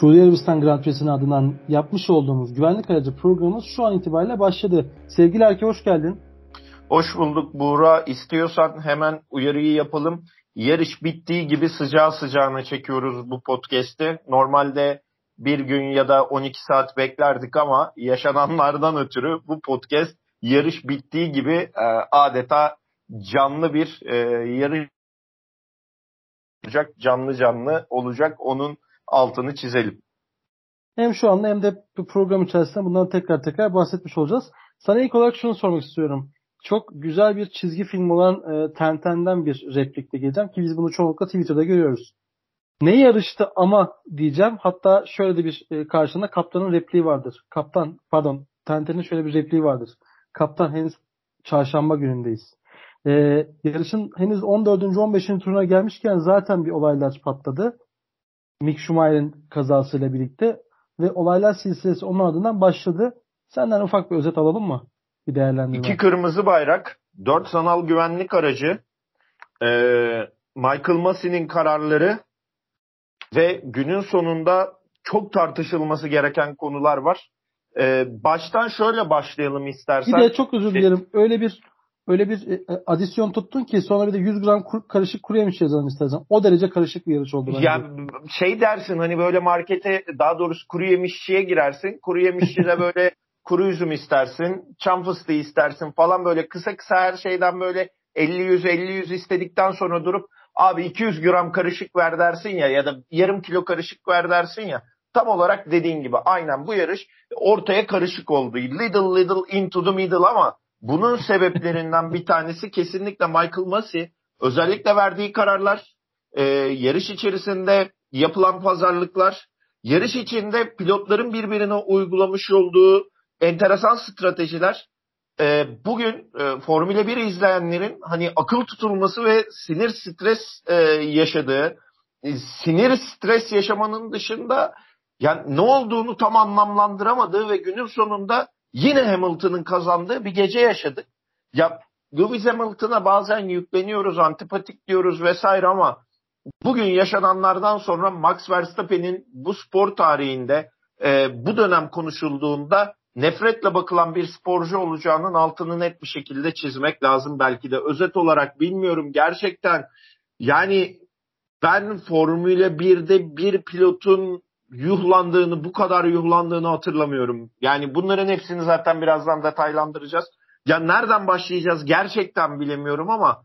Suudi Arabistan Grand Prix'sinin adından yapmış olduğumuz güvenlik aracı programımız şu an itibariyle başladı. Sevgili Erke hoş geldin. Hoş bulduk Buğra. İstiyorsan hemen uyarıyı yapalım. Yarış bittiği gibi sıcağı sıcağına çekiyoruz bu podcast'i. Normalde bir gün ya da 12 saat beklerdik ama yaşananlardan ötürü bu podcast yarış bittiği gibi e, adeta canlı bir e, yarış olacak, canlı canlı olacak. Onun altını çizelim. Hem şu anda hem de bu program içerisinde bundan tekrar tekrar bahsetmiş olacağız. Sana ilk olarak şunu sormak istiyorum. Çok güzel bir çizgi film olan e, Tenten'den bir replikle geleceğim ki biz bunu çoğunlukla Twitter'da görüyoruz. Ne yarıştı ama diyeceğim. Hatta şöyle de bir e, karşında kaptanın repliği vardır. Kaptan pardon Tenten'in şöyle bir repliği vardır. Kaptan henüz çarşamba günündeyiz. E, yarışın henüz 14. 15. turuna gelmişken zaten bir olaylar patladı. Mick Schumacher'in kazasıyla birlikte ve olaylar silsilesi onun ardından başladı. Senden ufak bir özet alalım mı? Bir değerlendirme. İki kırmızı bayrak, dört sanal güvenlik aracı, e, Michael Massey'nin kararları ve günün sonunda çok tartışılması gereken konular var. E, baştan şöyle başlayalım istersen. Bir de çok özür dilerim. Öyle bir öyle bir e, adisyon tuttun ki sonra bir de 100 gram kur, karışık kuru yemiş yazalım istersen. O derece karışık bir yarış oldu bence. Ya şey dersin hani böyle markete daha doğrusu kuru yemişçiye girersin. Kuru yemişçide böyle kuru üzüm istersin, çam fıstığı istersin falan böyle kısa kısa her şeyden böyle 50-100 50-100 istedikten sonra durup abi 200 gram karışık ver dersin ya ya da yarım kilo karışık ver dersin ya. Tam olarak dediğin gibi aynen bu yarış ortaya karışık oldu. Little little into the middle ama bunun sebeplerinden bir tanesi kesinlikle Michael Massey. Özellikle verdiği kararlar, e, yarış içerisinde yapılan pazarlıklar, yarış içinde pilotların birbirine uygulamış olduğu enteresan stratejiler. E, bugün e, Formula 1 izleyenlerin hani akıl tutulması ve sinir stres e, yaşadığı, e, sinir stres yaşamanın dışında yani ne olduğunu tam anlamlandıramadığı ve günün sonunda yine Hamilton'ın kazandığı bir gece yaşadık. Ya Lewis Hamilton'a bazen yükleniyoruz, antipatik diyoruz vesaire ama bugün yaşananlardan sonra Max Verstappen'in bu spor tarihinde e, bu dönem konuşulduğunda nefretle bakılan bir sporcu olacağının altını net bir şekilde çizmek lazım belki de. Özet olarak bilmiyorum gerçekten yani ben Formula 1'de bir pilotun yuhlandığını, bu kadar yuhlandığını hatırlamıyorum. Yani bunların hepsini zaten birazdan detaylandıracağız. Ya nereden başlayacağız gerçekten bilemiyorum ama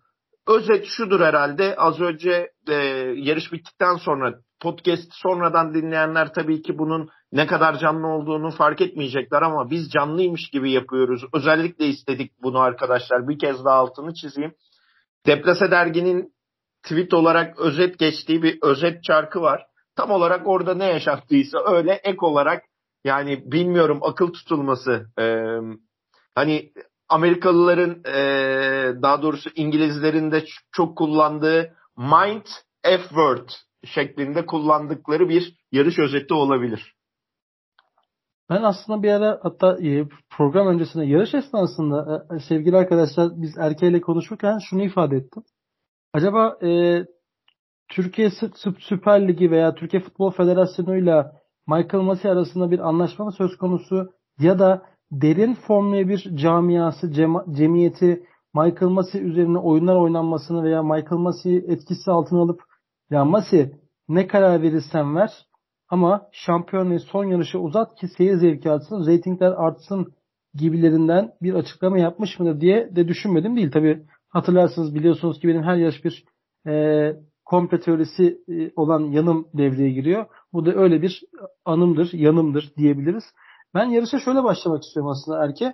özet şudur herhalde. Az önce e, yarış bittikten sonra podcast sonradan dinleyenler tabii ki bunun ne kadar canlı olduğunu fark etmeyecekler ama biz canlıymış gibi yapıyoruz. Özellikle istedik bunu arkadaşlar. Bir kez daha altını çizeyim. Deplase derginin tweet olarak özet geçtiği bir özet çarkı var tam olarak orada ne yaşattıysa öyle ek olarak yani bilmiyorum akıl tutulması e, hani Amerikalıların e, daha doğrusu İngilizlerin de çok kullandığı mind effort şeklinde kullandıkları bir yarış özeti olabilir. Ben aslında bir ara hatta program öncesinde yarış esnasında sevgili arkadaşlar biz erkeğiyle konuşurken şunu ifade ettim. Acaba e, Türkiye Süper Ligi veya Türkiye Futbol Federasyonu ile Michael Massey arasında bir anlaşma mı söz konusu ya da derin Formula bir camiası, cemiyeti Michael Massey üzerine oyunlar oynanmasını veya Michael Massey'i etkisi altına alıp ya Massey ne karar verirsen ver ama şampiyonluğu son yarışı uzat ki seyir zevki artsın, reytingler artsın gibilerinden bir açıklama yapmış mıdır diye de düşünmedim değil. Tabi hatırlarsınız biliyorsunuz ki benim her yarış bir e, komple teorisi e, olan yanım devreye giriyor. Bu da öyle bir anımdır, yanımdır diyebiliriz. Ben yarışa şöyle başlamak istiyorum aslında Erke.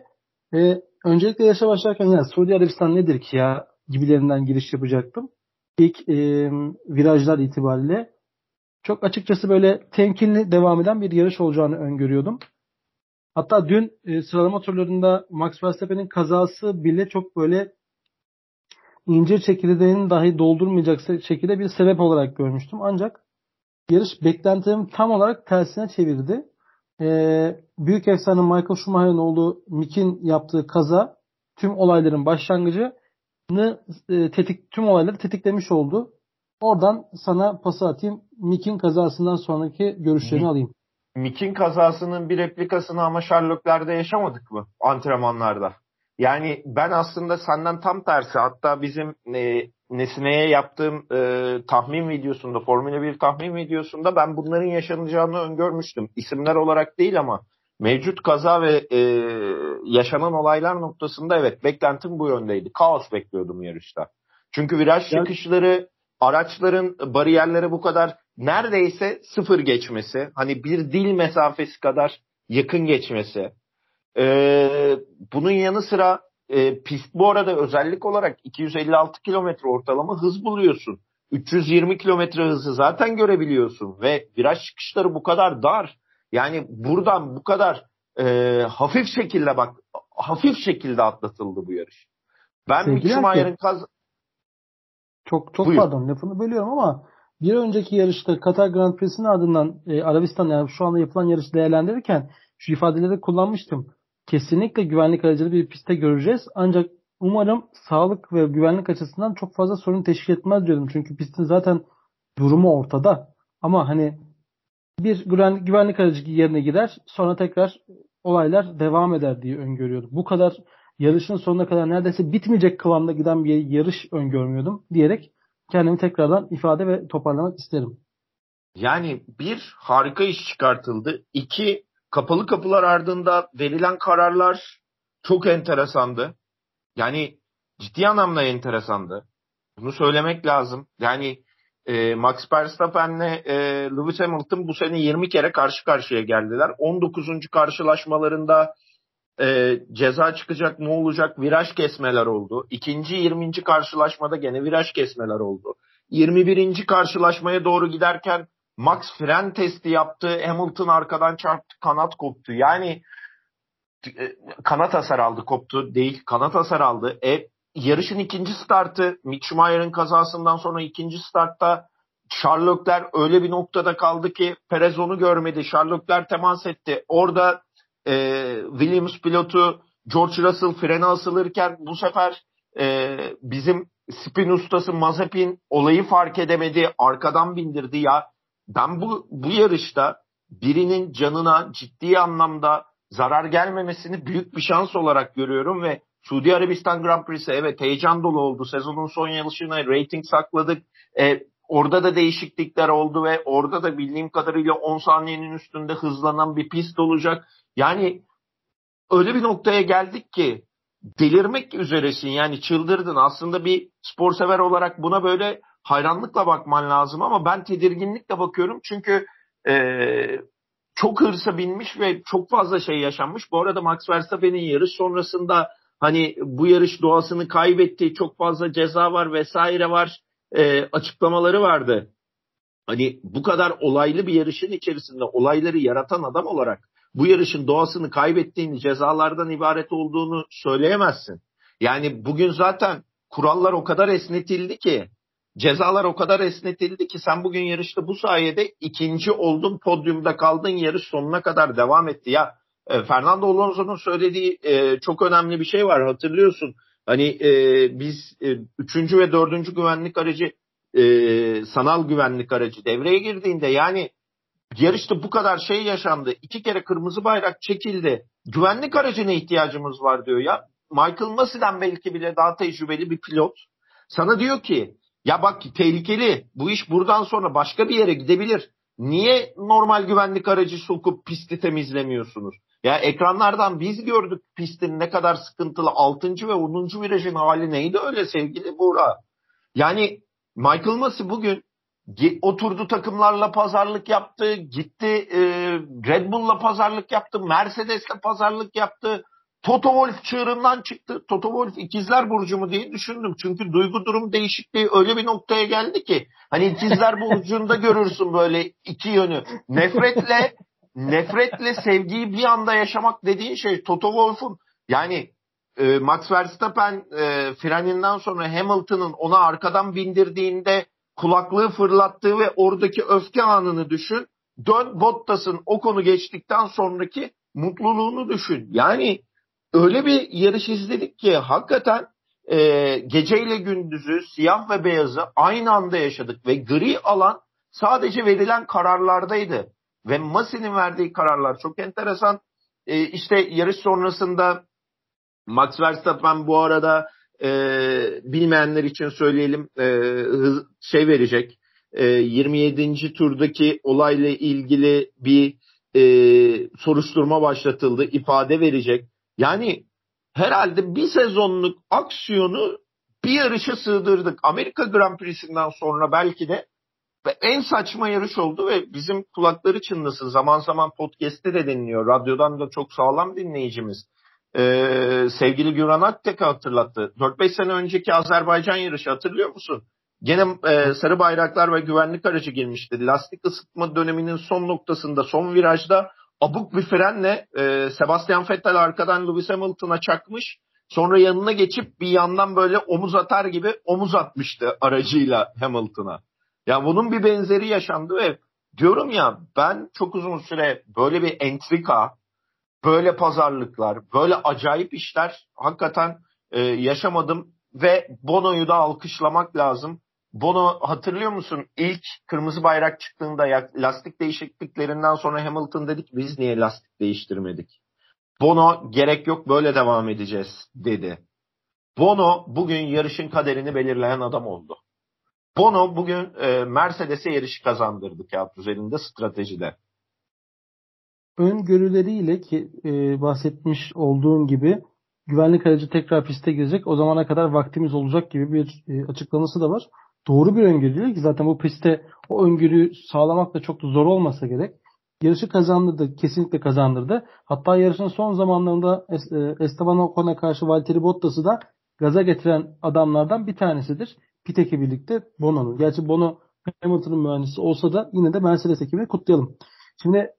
Ee, öncelikle yarışa başlarken ya Suudi Arabistan nedir ki ya gibilerinden giriş yapacaktım. İlk e, virajlar itibariyle çok açıkçası böyle temkinli devam eden bir yarış olacağını öngörüyordum. Hatta dün e, sıralama turlarında Max Verstappen'in kazası bile çok böyle incir çekirdeğini dahi doldurmayacak şekilde bir sebep olarak görmüştüm. Ancak yarış beklentilerimi tam olarak tersine çevirdi. Ee, büyük efsane Michael Schumacher'ın oğlu Mick'in yaptığı kaza tüm olayların başlangıcını e, tetik tüm olayları tetiklemiş oldu. Oradan sana pası atayım. Mick'in kazasından sonraki görüşlerini Mick, alayım. Mick'in kazasının bir replikasını ama Sherlock'larda yaşamadık mı? Antrenmanlarda. Yani ben aslında senden tam tersi hatta bizim e, Nesine'ye yaptığım e, tahmin videosunda, Formula 1 tahmin videosunda ben bunların yaşanacağını öngörmüştüm. İsimler olarak değil ama mevcut kaza ve e, yaşanan olaylar noktasında evet beklentim bu yöndeydi. Kaos bekliyordum yarışta. Çünkü viraj yani, çıkışları, araçların bariyerlere bu kadar neredeyse sıfır geçmesi, hani bir dil mesafesi kadar yakın geçmesi, ee, bunun yanı sıra e, pist bu arada özellik olarak 256 kilometre ortalama hız buluyorsun. 320 kilometre hızı zaten görebiliyorsun ve viraj çıkışları bu kadar dar. Yani buradan bu kadar e, hafif şekilde bak hafif şekilde atlatıldı bu yarış. Ben Mick Schumacher'ın kaz... Çok çok Buyur. pardon lafını bölüyorum ama bir önceki yarışta Katar Grand Prix'sinin ardından e, Arabistan yani şu anda yapılan yarışı değerlendirirken şu ifadeleri kullanmıştım kesinlikle güvenlik aracılı bir pistte göreceğiz. Ancak umarım sağlık ve güvenlik açısından çok fazla sorun teşkil etmez diyordum. Çünkü pistin zaten durumu ortada. Ama hani bir güvenlik, güvenlik aracı yerine gider sonra tekrar olaylar devam eder diye öngörüyordum. Bu kadar yarışın sonuna kadar neredeyse bitmeyecek kıvamda giden bir yarış öngörmüyordum diyerek kendimi tekrardan ifade ve toparlamak isterim. Yani bir harika iş çıkartıldı. İki kapalı kapılar ardında verilen kararlar çok enteresandı. Yani ciddi anlamda enteresandı. Bunu söylemek lazım. Yani e, Max Verstappen'le e, Lewis Hamilton bu sene 20 kere karşı karşıya geldiler. 19. karşılaşmalarında e, ceza çıkacak ne olacak viraj kesmeler oldu. İkinci 20. karşılaşmada gene viraj kesmeler oldu. 21. karşılaşmaya doğru giderken Max fren testi yaptı. Hamilton arkadan çarptı. Kanat koptu. Yani e, kanat hasar aldı koptu değil. Kanat hasar aldı. E, yarışın ikinci startı Mick Schumacher'ın kazasından sonra ikinci startta Sherlockler öyle bir noktada kaldı ki Perez onu görmedi. Sherlockler temas etti. Orada e, Williams pilotu George Russell frene asılırken bu sefer e, bizim spin ustası Mazepin olayı fark edemedi. Arkadan bindirdi ya ben bu, bu yarışta birinin canına ciddi anlamda zarar gelmemesini büyük bir şans olarak görüyorum ve Suudi Arabistan Grand Prix'si evet heyecan dolu oldu. Sezonun son yarışına rating sakladık. E, orada da değişiklikler oldu ve orada da bildiğim kadarıyla 10 saniyenin üstünde hızlanan bir pist olacak. Yani öyle bir noktaya geldik ki delirmek üzeresin yani çıldırdın. Aslında bir spor sever olarak buna böyle hayranlıkla bakman lazım ama ben tedirginlikle bakıyorum çünkü e, çok hırsa binmiş ve çok fazla şey yaşanmış. Bu arada Max Verstappen'in yarış sonrasında hani bu yarış doğasını kaybetti, çok fazla ceza var vesaire var e, açıklamaları vardı. Hani bu kadar olaylı bir yarışın içerisinde olayları yaratan adam olarak bu yarışın doğasını kaybettiğini, cezalardan ibaret olduğunu söyleyemezsin. Yani bugün zaten kurallar o kadar esnetildi ki Cezalar o kadar esnetildi ki sen bugün yarışta bu sayede ikinci oldun podyumda kaldın yarış sonuna kadar devam etti. Ya e, Fernando Alonso'nun söylediği e, çok önemli bir şey var hatırlıyorsun. Hani e, biz e, üçüncü ve dördüncü güvenlik aracı e, sanal güvenlik aracı devreye girdiğinde yani yarışta bu kadar şey yaşandı. iki kere kırmızı bayrak çekildi. Güvenlik aracına ihtiyacımız var diyor ya. Michael Massey'den belki bile daha tecrübeli bir pilot. Sana diyor ki ya bak tehlikeli. Bu iş buradan sonra başka bir yere gidebilir. Niye normal güvenlik aracı sokup pisti temizlemiyorsunuz? Ya ekranlardan biz gördük pistin ne kadar sıkıntılı 6. ve 10. virajın hali neydi öyle sevgili Buğra? Yani Michael Masi bugün oturdu takımlarla pazarlık yaptı, gitti e, Red Bull'la pazarlık yaptı, Mercedes'le pazarlık yaptı, Toto Wolff çığırından çıktı. Toto Wolff ikizler burcu mu diye düşündüm. Çünkü duygu durum değişikliği öyle bir noktaya geldi ki. Hani ikizler burcunda görürsün böyle iki yönü. Nefretle nefretle sevgiyi bir anda yaşamak dediğin şey Toto Wolff'un yani e, Max Verstappen e, freninden sonra Hamilton'ın ona arkadan bindirdiğinde kulaklığı fırlattığı ve oradaki öfke anını düşün. Dön Bottas'ın o konu geçtikten sonraki mutluluğunu düşün. Yani öyle bir yarış izledik ki hakikaten e, geceyle gündüzü, siyah ve beyazı aynı anda yaşadık ve gri alan sadece verilen kararlardaydı. Ve Masi'nin verdiği kararlar çok enteresan. E, işte yarış sonrasında Max Verstappen bu arada e, bilmeyenler için söyleyelim e, hız, şey verecek. E, 27. turdaki olayla ilgili bir e, soruşturma başlatıldı. ifade verecek. Yani herhalde bir sezonluk aksiyonu bir yarışa sığdırdık. Amerika Grand Prix'sinden sonra belki de en saçma yarış oldu ve bizim kulakları çınlasın. Zaman zaman podcast'te de dinliyor. Radyodan da çok sağlam dinleyicimiz. Ee, sevgili Güran Aktek hatırlattı. 4-5 sene önceki Azerbaycan yarışı hatırlıyor musun? Gene e, sarı bayraklar ve güvenlik aracı girmişti. Lastik ısıtma döneminin son noktasında, son virajda abuk bir frenle e, Sebastian Vettel arkadan Lewis Hamilton'a çakmış. Sonra yanına geçip bir yandan böyle omuz atar gibi omuz atmıştı aracıyla Hamilton'a. Ya bunun bir benzeri yaşandı ve diyorum ya ben çok uzun süre böyle bir entrika, böyle pazarlıklar, böyle acayip işler hakikaten e, yaşamadım ve Bono'yu da alkışlamak lazım. Bono hatırlıyor musun? İlk kırmızı bayrak çıktığında lastik değişikliklerinden sonra Hamilton dedik biz niye lastik değiştirmedik? Bono gerek yok böyle devam edeceğiz dedi. Bono bugün yarışın kaderini belirleyen adam oldu. Bono bugün e, Mercedes'e yarış kazandırdı kağıt üzerinde stratejide. Öngörüleriyle ki e, bahsetmiş olduğum gibi güvenlik aracı tekrar piste girecek. O zamana kadar vaktimiz olacak gibi bir e, açıklaması da var. Doğru bir öngörü ki zaten bu pistte o öngörüyü sağlamak da çok da zor olmasa gerek. Yarışı kazandırdı. Kesinlikle kazandırdı. Hatta yarışın son zamanlarında e, Esteban Ocon'a karşı Valtteri Bottas'ı da gaza getiren adamlardan bir tanesidir. Pit ekibi birlikte Bono'nun. Gerçi Bono Hamilton'ın mühendisi olsa da yine de Mercedes ekibini kutlayalım. Şimdi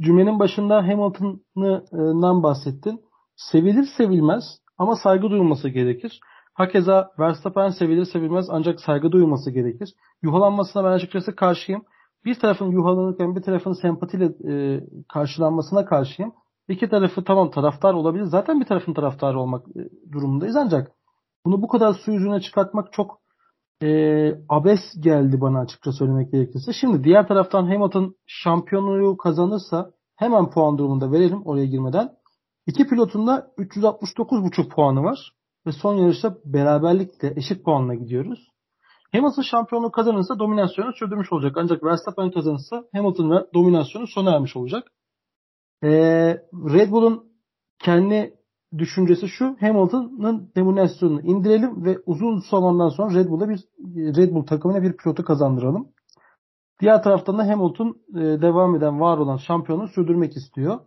cümlenin başında Hamilton'dan bahsettin. Sevilir sevilmez ama saygı duyulması gerekir. Hakeza Verstappen sevilir sevilmez ancak saygı duyulması gerekir. Yuhalanmasına ben açıkçası karşıyım. Bir tarafın yuhalanırken bir tarafın sempatiyle e, karşılanmasına karşıyım. İki tarafı tamam taraftar olabilir. Zaten bir tarafın taraftarı olmak e, durumundayız ancak bunu bu kadar su yüzüne çıkartmak çok e, abes geldi bana açıkça söylemek gerekirse. Şimdi diğer taraftan Hamilton şampiyonluğu kazanırsa hemen puan durumunda verelim oraya girmeden. İki pilotun da 369,5 puanı var. Ve son yarışta beraberlikle eşit puanla gidiyoruz. Hamilton şampiyonluğu kazanırsa dominasyonu sürdürmüş olacak. Ancak Verstappen kazanırsa Hamilton ve dominasyonu sona ermiş olacak. Ee, Red Bull'un kendi düşüncesi şu. Hamilton'ın dominasyonunu indirelim ve uzun zamandan sonra Red Bull'a bir Red Bull takımına bir pilotu kazandıralım. Diğer taraftan da Hamilton e, devam eden var olan şampiyonu sürdürmek istiyor.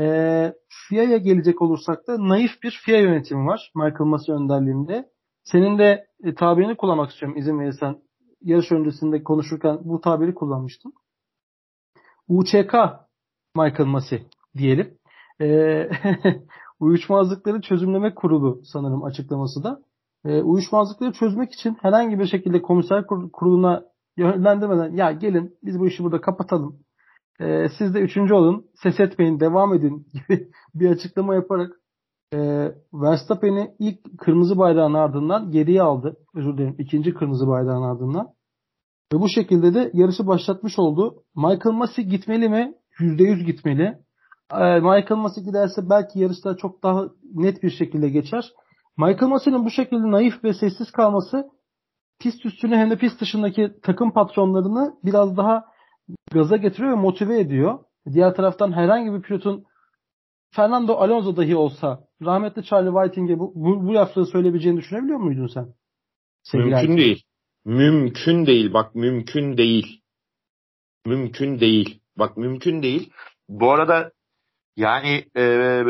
E, FIA'ya gelecek olursak da naif bir FIA yönetimi var Michael Masi önderliğinde. Senin de e, tabirini kullanmak istiyorum izin verirsen. Yarış öncesinde konuşurken bu tabiri kullanmıştım. UÇK Michael Masi diyelim. E, Uyuşmazlıkları Çözümleme Kurulu sanırım açıklaması da. E, uyuşmazlıkları çözmek için herhangi bir şekilde komiser kuruluna yönlendirmeden ya gelin biz bu işi burada kapatalım. E, siz de üçüncü olun. Ses etmeyin. Devam edin gibi bir açıklama yaparak e, Verstappen'i ilk kırmızı bayrağın ardından geriye aldı. Özür dilerim. ikinci kırmızı bayrağın ardından. Ve bu şekilde de yarışı başlatmış oldu. Michael Masi gitmeli mi? %100 gitmeli. Ee, Michael Masi giderse belki yarışta çok daha net bir şekilde geçer. Michael Masi'nin bu şekilde naif ve sessiz kalması pist üstüne hem de pist dışındaki takım patronlarını biraz daha gaza getiriyor ve motive ediyor. Diğer taraftan herhangi bir pilotun Fernando Alonso dahi olsa rahmetli Charlie Whiting'e bu, bu, bu lafları söyleyebileceğini düşünebiliyor muydun sen? Sevgili mümkün Erkin. değil. Mümkün değil. Bak mümkün değil. Mümkün değil. Bak mümkün değil. Bu arada yani e,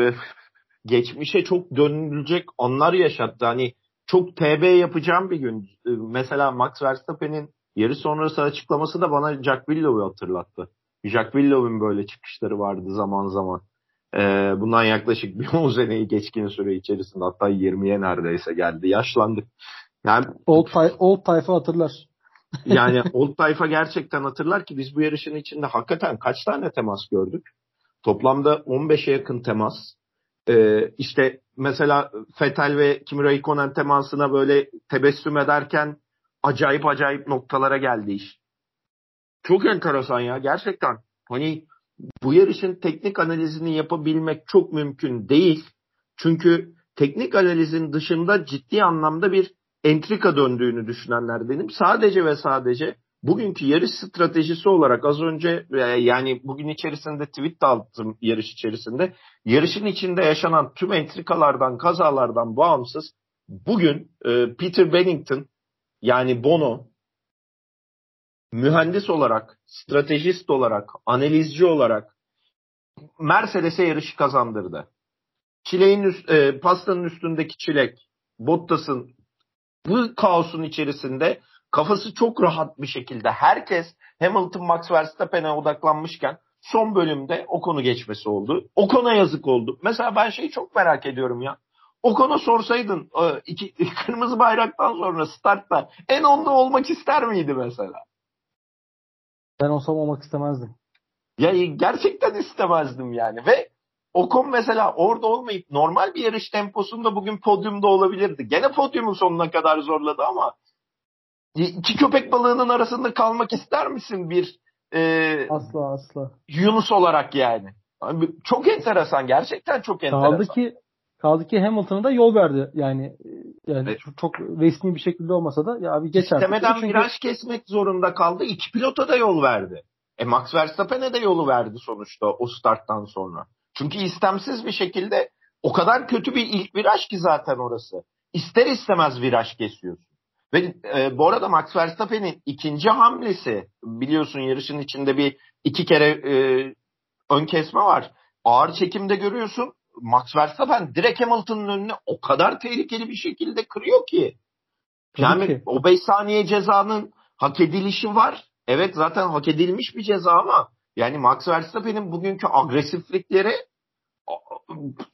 geçmişe çok dönülecek anlar yaşattı. Hani çok TB yapacağım bir gün. E, mesela Max Verstappen'in yarı sonrası açıklaması da bana Jack Willow'u hatırlattı. Jack Willow'un böyle çıkışları vardı zaman zaman. Ee, bundan yaklaşık bir 10 seneyi geçkin süre içerisinde hatta 20'ye neredeyse geldi. Yaşlandık. Yani old, tay old tayfa hatırlar. yani old tayfa gerçekten hatırlar ki biz bu yarışın içinde hakikaten kaç tane temas gördük? Toplamda 15'e yakın temas. Ee, işte mesela Fetel ve Kimi Raikkonen temasına böyle tebessüm ederken acayip acayip noktalara geldi iş. Çok enteresan ya gerçekten. Hani bu yarışın teknik analizini yapabilmek çok mümkün değil. Çünkü teknik analizin dışında ciddi anlamda bir entrika döndüğünü düşünenler benim. Sadece ve sadece bugünkü yarış stratejisi olarak az önce e, yani bugün içerisinde tweet de attım yarış içerisinde. Yarışın içinde yaşanan tüm entrikalardan, kazalardan bağımsız bugün e, Peter Bennington yani Bono mühendis olarak, stratejist olarak, analizci olarak Mercedes'e yarışı kazandırdı. Çileğin üst, e, pastanın üstündeki çilek, Bottas'ın bu kaosun içerisinde kafası çok rahat bir şekilde herkes Hamilton Max Verstappen'e odaklanmışken son bölümde o konu geçmesi oldu. O kona yazık oldu. Mesela ben şeyi çok merak ediyorum ya. O konu sorsaydın e, iki, kırmızı bayraktan sonra startta en onda olmak ister miydi mesela? Ben olsam olmak istemezdim. Ya gerçekten istemezdim yani ve Ocon mesela orada olmayıp normal bir yarış temposunda bugün podyumda olabilirdi. Gene podyumun sonuna kadar zorladı ama iki köpek balığının arasında kalmak ister misin bir e, asla asla Yunus olarak yani? Çok enteresan gerçekten çok enteresan. Kaldı ki kaldı ki Hamilton'a da yol verdi yani yani evet. çok, çok resmi bir şekilde olmasa da ya abi geç İstemeden çünkü... viraj kesmek zorunda kaldı. İki pilota da yol verdi. E Max Verstappen'e de yolu verdi sonuçta o starttan sonra. Çünkü istemsiz bir şekilde o kadar kötü bir ilk viraj ki zaten orası. İster istemez viraj kesiyorsun. Ve e, bu arada Max Verstappen'in ikinci hamlesi biliyorsun yarışın içinde bir iki kere e, ön kesme var. Ağır çekimde görüyorsun. Max Verstappen direkt Hamilton'ın önüne o kadar tehlikeli bir şekilde kırıyor ki. Yani Peki. o 5 saniye cezanın hak edilişi var. Evet zaten hak edilmiş bir ceza ama yani Max Verstappen'in bugünkü agresiflikleri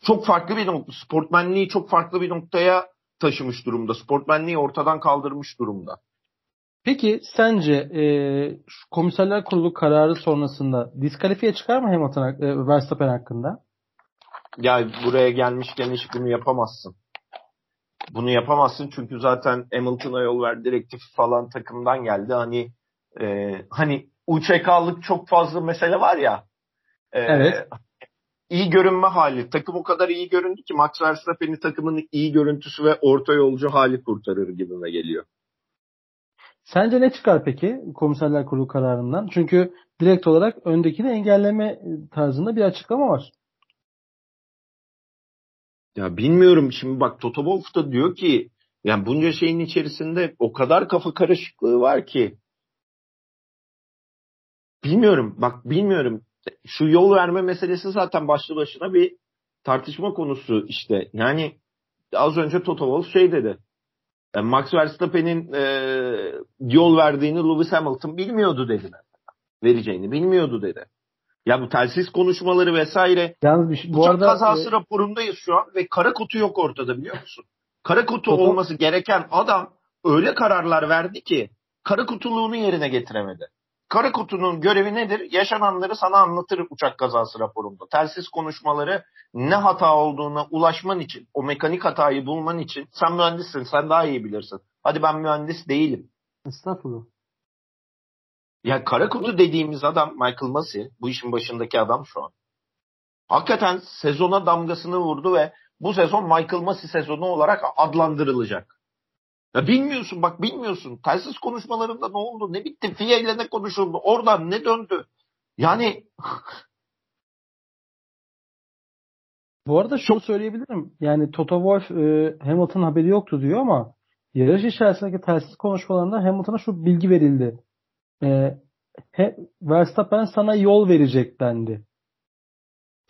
çok farklı bir nokta. Sportmenliği çok farklı bir noktaya taşımış durumda. Sportmenliği ortadan kaldırmış durumda. Peki sence e, komiserler kurulu kararı sonrasında diskalifiye çıkar mı Hamilton e, Verstappen hakkında? Ya buraya gelmişken hiç bunu yapamazsın. Bunu yapamazsın çünkü zaten Hamilton'a yol ver direktif falan takımdan geldi. Hani e, hani UÇK'lık çok fazla mesele var ya. E, evet iyi görünme hali. Takım o kadar iyi göründü ki Max Verstappen'i takımın iyi görüntüsü ve orta yolcu hali kurtarır gibime geliyor. Sence ne çıkar peki komiserler kurulu kararından? Çünkü direkt olarak öndekini engelleme tarzında bir açıklama var. Ya bilmiyorum şimdi bak Toto Wolff da diyor ki yani bunca şeyin içerisinde o kadar kafa karışıklığı var ki bilmiyorum bak bilmiyorum şu yol verme meselesi zaten başlı başına bir tartışma konusu işte. Yani az önce Toto Wolff şey dedi. E, Max Verstappen'in e, yol verdiğini Lewis Hamilton bilmiyordu dedi. Vereceğini bilmiyordu dedi. Ya bu telsiz konuşmaları vesaire. Yalnız bir, şey- bu arada kazası e... raporundayız şu an ve kara kutu yok ortada biliyor musun? Kara kutu Toto... olması gereken adam öyle kararlar verdi ki kara kutuluğunu yerine getiremedi. Kara kutunun görevi nedir? Yaşananları sana anlatır uçak kazası raporunda. Telsiz konuşmaları ne hata olduğuna ulaşman için, o mekanik hatayı bulman için sen mühendissin, sen daha iyi bilirsin. Hadi ben mühendis değilim. Estağfurullah. Ya kara kutu dediğimiz adam Michael Massey, bu işin başındaki adam şu an. Hakikaten sezona damgasını vurdu ve bu sezon Michael Massey sezonu olarak adlandırılacak. Ya bilmiyorsun bak bilmiyorsun. Telsiz konuşmalarında ne oldu? Ne bitti? FIA ile ne konuşuldu? Oradan ne döndü? Yani Bu arada şunu söyleyebilirim. Yani Toto Wolff e, Hamilton haberi yoktu diyor ama yarış içerisindeki telsiz konuşmalarında Hamilton'a şu bilgi verildi. E, he, Verstappen sana yol verecek dendi.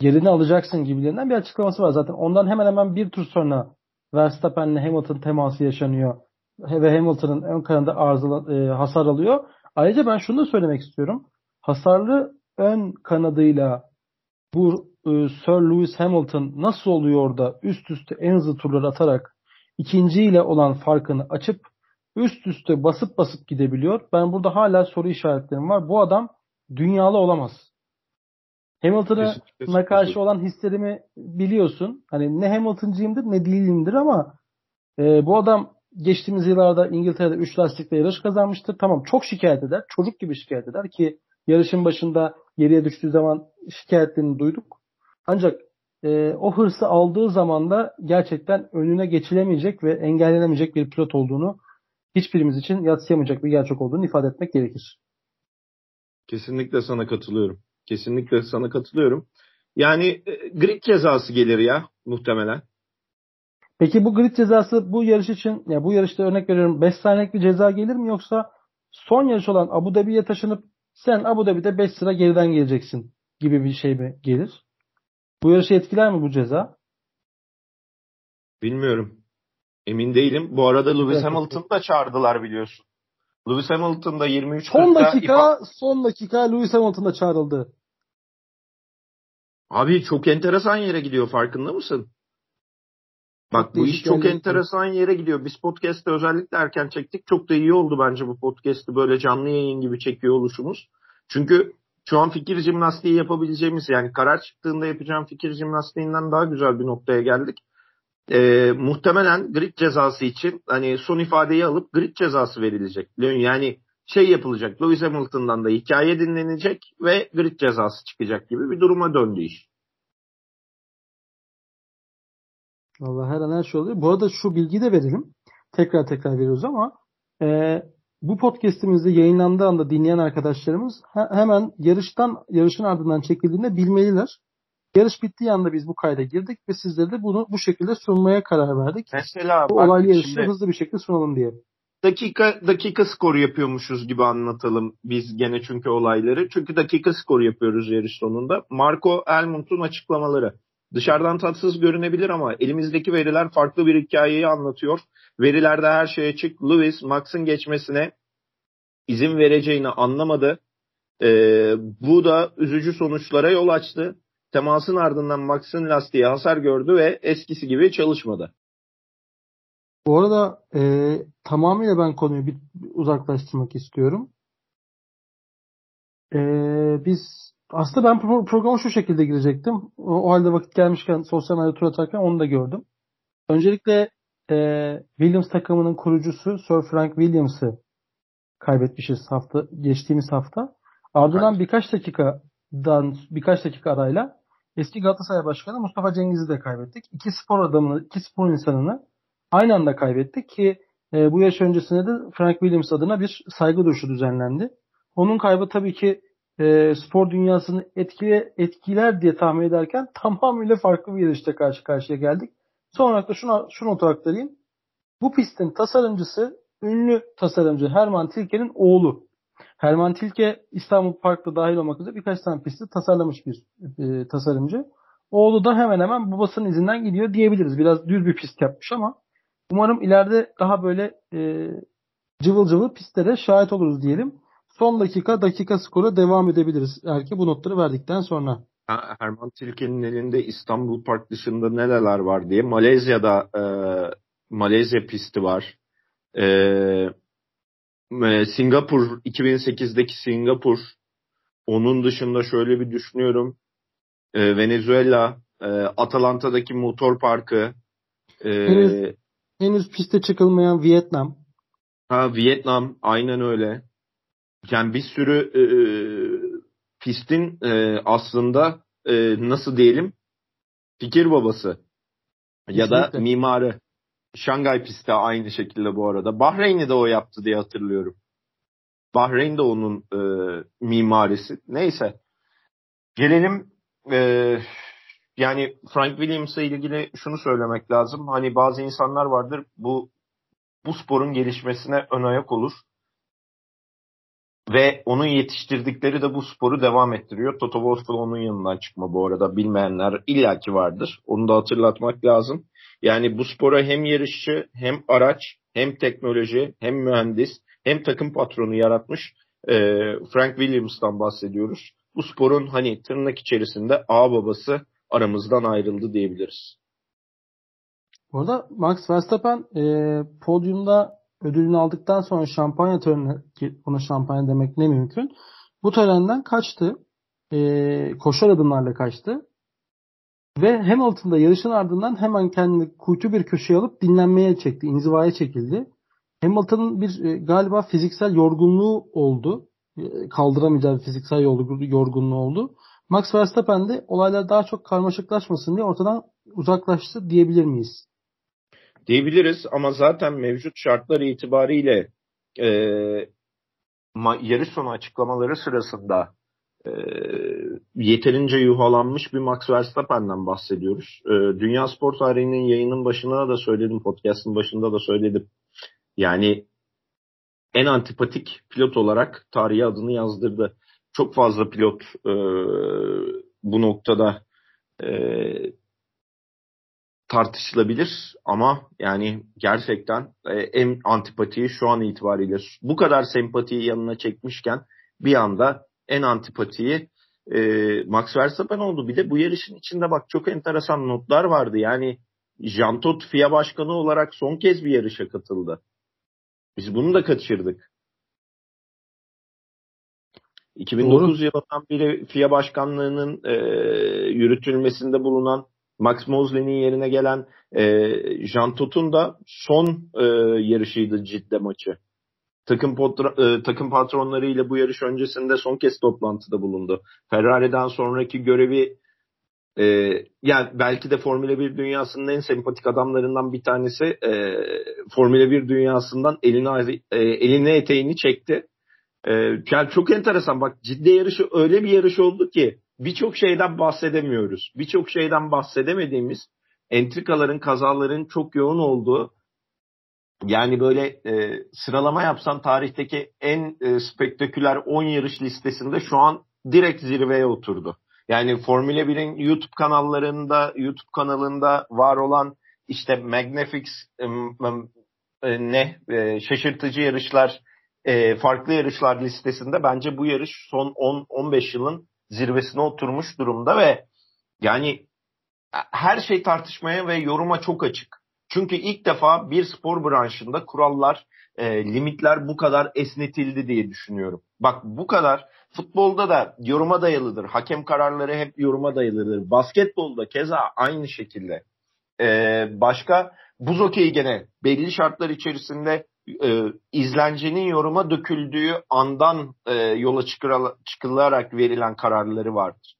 Yerini alacaksın gibilerinden bir açıklaması var. Zaten ondan hemen hemen bir tur sonra Verstappen'le Hamilton teması yaşanıyor ve Hamilton'ın ön kanında arızalı, e, hasar alıyor. Ayrıca ben şunu da söylemek istiyorum. Hasarlı ön kanadıyla bu e, Sir Lewis Hamilton nasıl oluyor da üst üste en hızlı turlar atarak ikinciyle olan farkını açıp üst üste basıp basıp gidebiliyor. Ben burada hala soru işaretlerim var. Bu adam dünyalı olamaz. Hamilton'a karşı olan hislerimi biliyorsun. Hani ne Hamilton'cıyımdır ne değilimdir ama e, bu adam geçtiğimiz yıllarda İngiltere'de 3 lastikle yarış kazanmıştır. Tamam çok şikayet eder. Çocuk gibi şikayet eder ki yarışın başında geriye düştüğü zaman şikayetlerini duyduk. Ancak e, o hırsı aldığı zaman da gerçekten önüne geçilemeyecek ve engellenemeyecek bir pilot olduğunu hiçbirimiz için yatsıyamayacak bir gerçek olduğunu ifade etmek gerekir. Kesinlikle sana katılıyorum. Kesinlikle sana katılıyorum. Yani e, grid cezası gelir ya muhtemelen. Peki bu grid cezası bu yarış için ya bu yarışta örnek veriyorum 5 saniyelik bir ceza gelir mi yoksa son yarış olan Abu Dhabi'ye taşınıp sen Abu Dhabi'de 5 sıra geriden geleceksin gibi bir şey mi gelir? Bu yarışı etkiler mi bu ceza? Bilmiyorum. Emin değilim. Bu arada Lewis Hamilton'ı da çağırdılar biliyorsun. Lewis Hamilton da 23 Son dakika son dakika Lewis Hamilton da çağrıldı. Abi çok enteresan yere gidiyor farkında mısın? Bak bu iş çok enteresan yere gidiyor. Biz podcast'te özellikle erken çektik. Çok da iyi oldu bence bu podcast'ı böyle canlı yayın gibi çekiyor oluşumuz. Çünkü şu an fikir jimnastiği yapabileceğimiz yani karar çıktığında yapacağım fikir jimnastiğinden daha güzel bir noktaya geldik. Ee, muhtemelen grid cezası için hani son ifadeyi alıp grid cezası verilecek. Yani şey yapılacak. Lewis Hamilton'dan da hikaye dinlenecek ve grid cezası çıkacak gibi bir duruma döndü iş. Valla her an her şey oluyor. Bu arada şu bilgiyi de verelim. Tekrar tekrar veriyoruz ama e, bu podcast'imizde yayınlandığı anda dinleyen arkadaşlarımız he, hemen yarıştan yarışın ardından çekildiğinde bilmeliler. Yarış bittiği anda biz bu kayda girdik ve sizlere de bunu bu şekilde sunmaya karar verdik. Mesela bu olaylı yarışı hızlı bir şekilde sunalım diye. Dakika dakika skoru yapıyormuşuz gibi anlatalım biz gene çünkü olayları. Çünkü dakika skoru yapıyoruz yarış sonunda. Marco Elmont'un açıklamaları. Dışarıdan tatsız görünebilir ama elimizdeki veriler farklı bir hikayeyi anlatıyor. Verilerde her şey açık. Lewis Max'ın geçmesine izin vereceğini anlamadı. Ee, bu da üzücü sonuçlara yol açtı. Temasın ardından Max'ın lastiği hasar gördü ve eskisi gibi çalışmadı. Bu arada e, tamamıyla ben konuyu bir uzaklaştırmak istiyorum. E, biz aslında ben pro- programa şu şekilde girecektim. O, o halde vakit gelmişken sosyal medya tur atarken onu da gördüm. Öncelikle e, Williams takımının kurucusu Sir Frank Williams'ı kaybetmişiz hafta geçtiğimiz hafta. Ardından evet. birkaç dakikadan birkaç dakika arayla eski Galatasaray Başkanı Mustafa Cengiz'i de kaybettik. İki spor adamını, iki spor insanını aynı anda kaybettik ki e, bu yaş öncesinde de Frank Williams adına bir saygı duruşu düzenlendi. Onun kaybı tabii ki e, spor dünyasını etkile, etkiler diye tahmin ederken tamamıyla farklı bir yarışta karşı karşıya geldik. Son olarak da şunu, şunu not aktarayım. Bu pistin tasarımcısı ünlü tasarımcı Herman Tilke'nin oğlu. Herman Tilke İstanbul Park'ta dahil olmak üzere birkaç tane pisti tasarlamış bir e, tasarımcı. Oğlu da hemen hemen babasının izinden gidiyor diyebiliriz. Biraz düz bir pist yapmış ama umarım ileride daha böyle e, cıvıl cıvıl pistlere şahit oluruz diyelim. Son dakika dakika skora devam edebiliriz. Eğer ki bu notları verdikten sonra. Herman Tilke'nin elinde İstanbul Park dışında neler var diye. Malezya'da e, Malezya pisti var. E, e Singapur 2008'deki Singapur. Onun dışında şöyle bir düşünüyorum. E, Venezuela, e, Atalanta'daki motor parkı. E, henüz, henüz piste çıkılmayan Vietnam. Ha Vietnam aynen öyle. Yani bir sürü e, e, pistin e, aslında e, nasıl diyelim fikir babası ya da mimarı. Şangay pisti aynı şekilde bu arada. Bahreyn'i de o yaptı diye hatırlıyorum. Bahreyn de onun e, mimarisi. Neyse. Gelelim e, yani Frank Williams'a ilgili şunu söylemek lazım. Hani bazı insanlar vardır bu bu sporun gelişmesine ön ayak olur. Ve onun yetiştirdikleri de bu sporu devam ettiriyor. Toto Wolff onun yanından çıkma bu arada. Bilmeyenler illaki vardır. Onu da hatırlatmak lazım. Yani bu spora hem yarışçı, hem araç, hem teknoloji, hem mühendis, hem takım patronu yaratmış e, Frank Williams'tan bahsediyoruz. Bu sporun hani tırnak içerisinde ağ babası aramızdan ayrıldı diyebiliriz. Bu arada Max Verstappen e, podyumda ödülünü aldıktan sonra şampanya töreni ki ona şampanya demek ne mümkün. Bu törenden kaçtı. e, koşar adımlarla kaçtı. Ve Hamilton yarışın ardından hemen kendini kuytu bir köşeye alıp dinlenmeye çekti. inzivaya çekildi. Hamilton'ın bir e, galiba fiziksel yorgunluğu oldu. E, kaldıramayacağı fiziksel yorgunluğu oldu. Max Verstappen de olaylar daha çok karmaşıklaşmasın diye ortadan uzaklaştı diyebilir miyiz? Diyebiliriz ama zaten mevcut şartlar itibariyle e, yarış sonu açıklamaları sırasında e, yeterince yuhalanmış bir Max Verstappen'den bahsediyoruz. E, Dünya Spor Tarihi'nin yayının başına da söyledim, podcast'ın başında da söyledim. Yani en antipatik pilot olarak tarihe adını yazdırdı. Çok fazla pilot e, bu noktada e, tartışılabilir ama yani gerçekten e, en antipatiyi şu an itibariyle bu kadar sempatiyi yanına çekmişken bir anda en antipatiyi e, Max Verstappen oldu. Bir de bu yarışın içinde bak çok enteresan notlar vardı. Yani Jean Todt FIA başkanı olarak son kez bir yarışa katıldı. Biz bunu da kaçırdık. 2009 Doğru. yılından beri FIA başkanlığının e, yürütülmesinde bulunan Max Mosley'nin yerine gelen e, Jean Tot'un da son e, yarışıydı cidde maçı. Takım, potra, e, takım patronlarıyla bu yarış öncesinde son kez toplantıda bulundu. Ferrari'den sonraki görevi e, yani belki de Formula 1 dünyasının en sempatik adamlarından bir tanesi e, Formula 1 dünyasından eline, e, eline eteğini çekti. E, yani çok enteresan bak ciddi yarışı öyle bir yarış oldu ki birçok şeyden bahsedemiyoruz. Birçok şeyden bahsedemediğimiz entrikaların, kazaların çok yoğun olduğu yani böyle e, sıralama yapsan tarihteki en e, spektaküler 10 yarış listesinde şu an direkt zirveye oturdu. Yani Formula 1'in YouTube kanallarında, YouTube kanalında var olan işte Magnifix e, e, ne e, şaşırtıcı yarışlar, e, farklı yarışlar listesinde bence bu yarış son 10-15 yılın zirvesine oturmuş durumda ve yani her şey tartışmaya ve yoruma çok açık. Çünkü ilk defa bir spor branşında kurallar, e, limitler bu kadar esnetildi diye düşünüyorum. Bak bu kadar futbolda da yoruma dayalıdır. Hakem kararları hep yoruma dayalıdır. Basketbolda keza aynı şekilde. E, başka buz hokeyi gene belli şartlar içerisinde e, izlencenin yoruma döküldüğü andan e, yola çıkılarak verilen kararları vardır.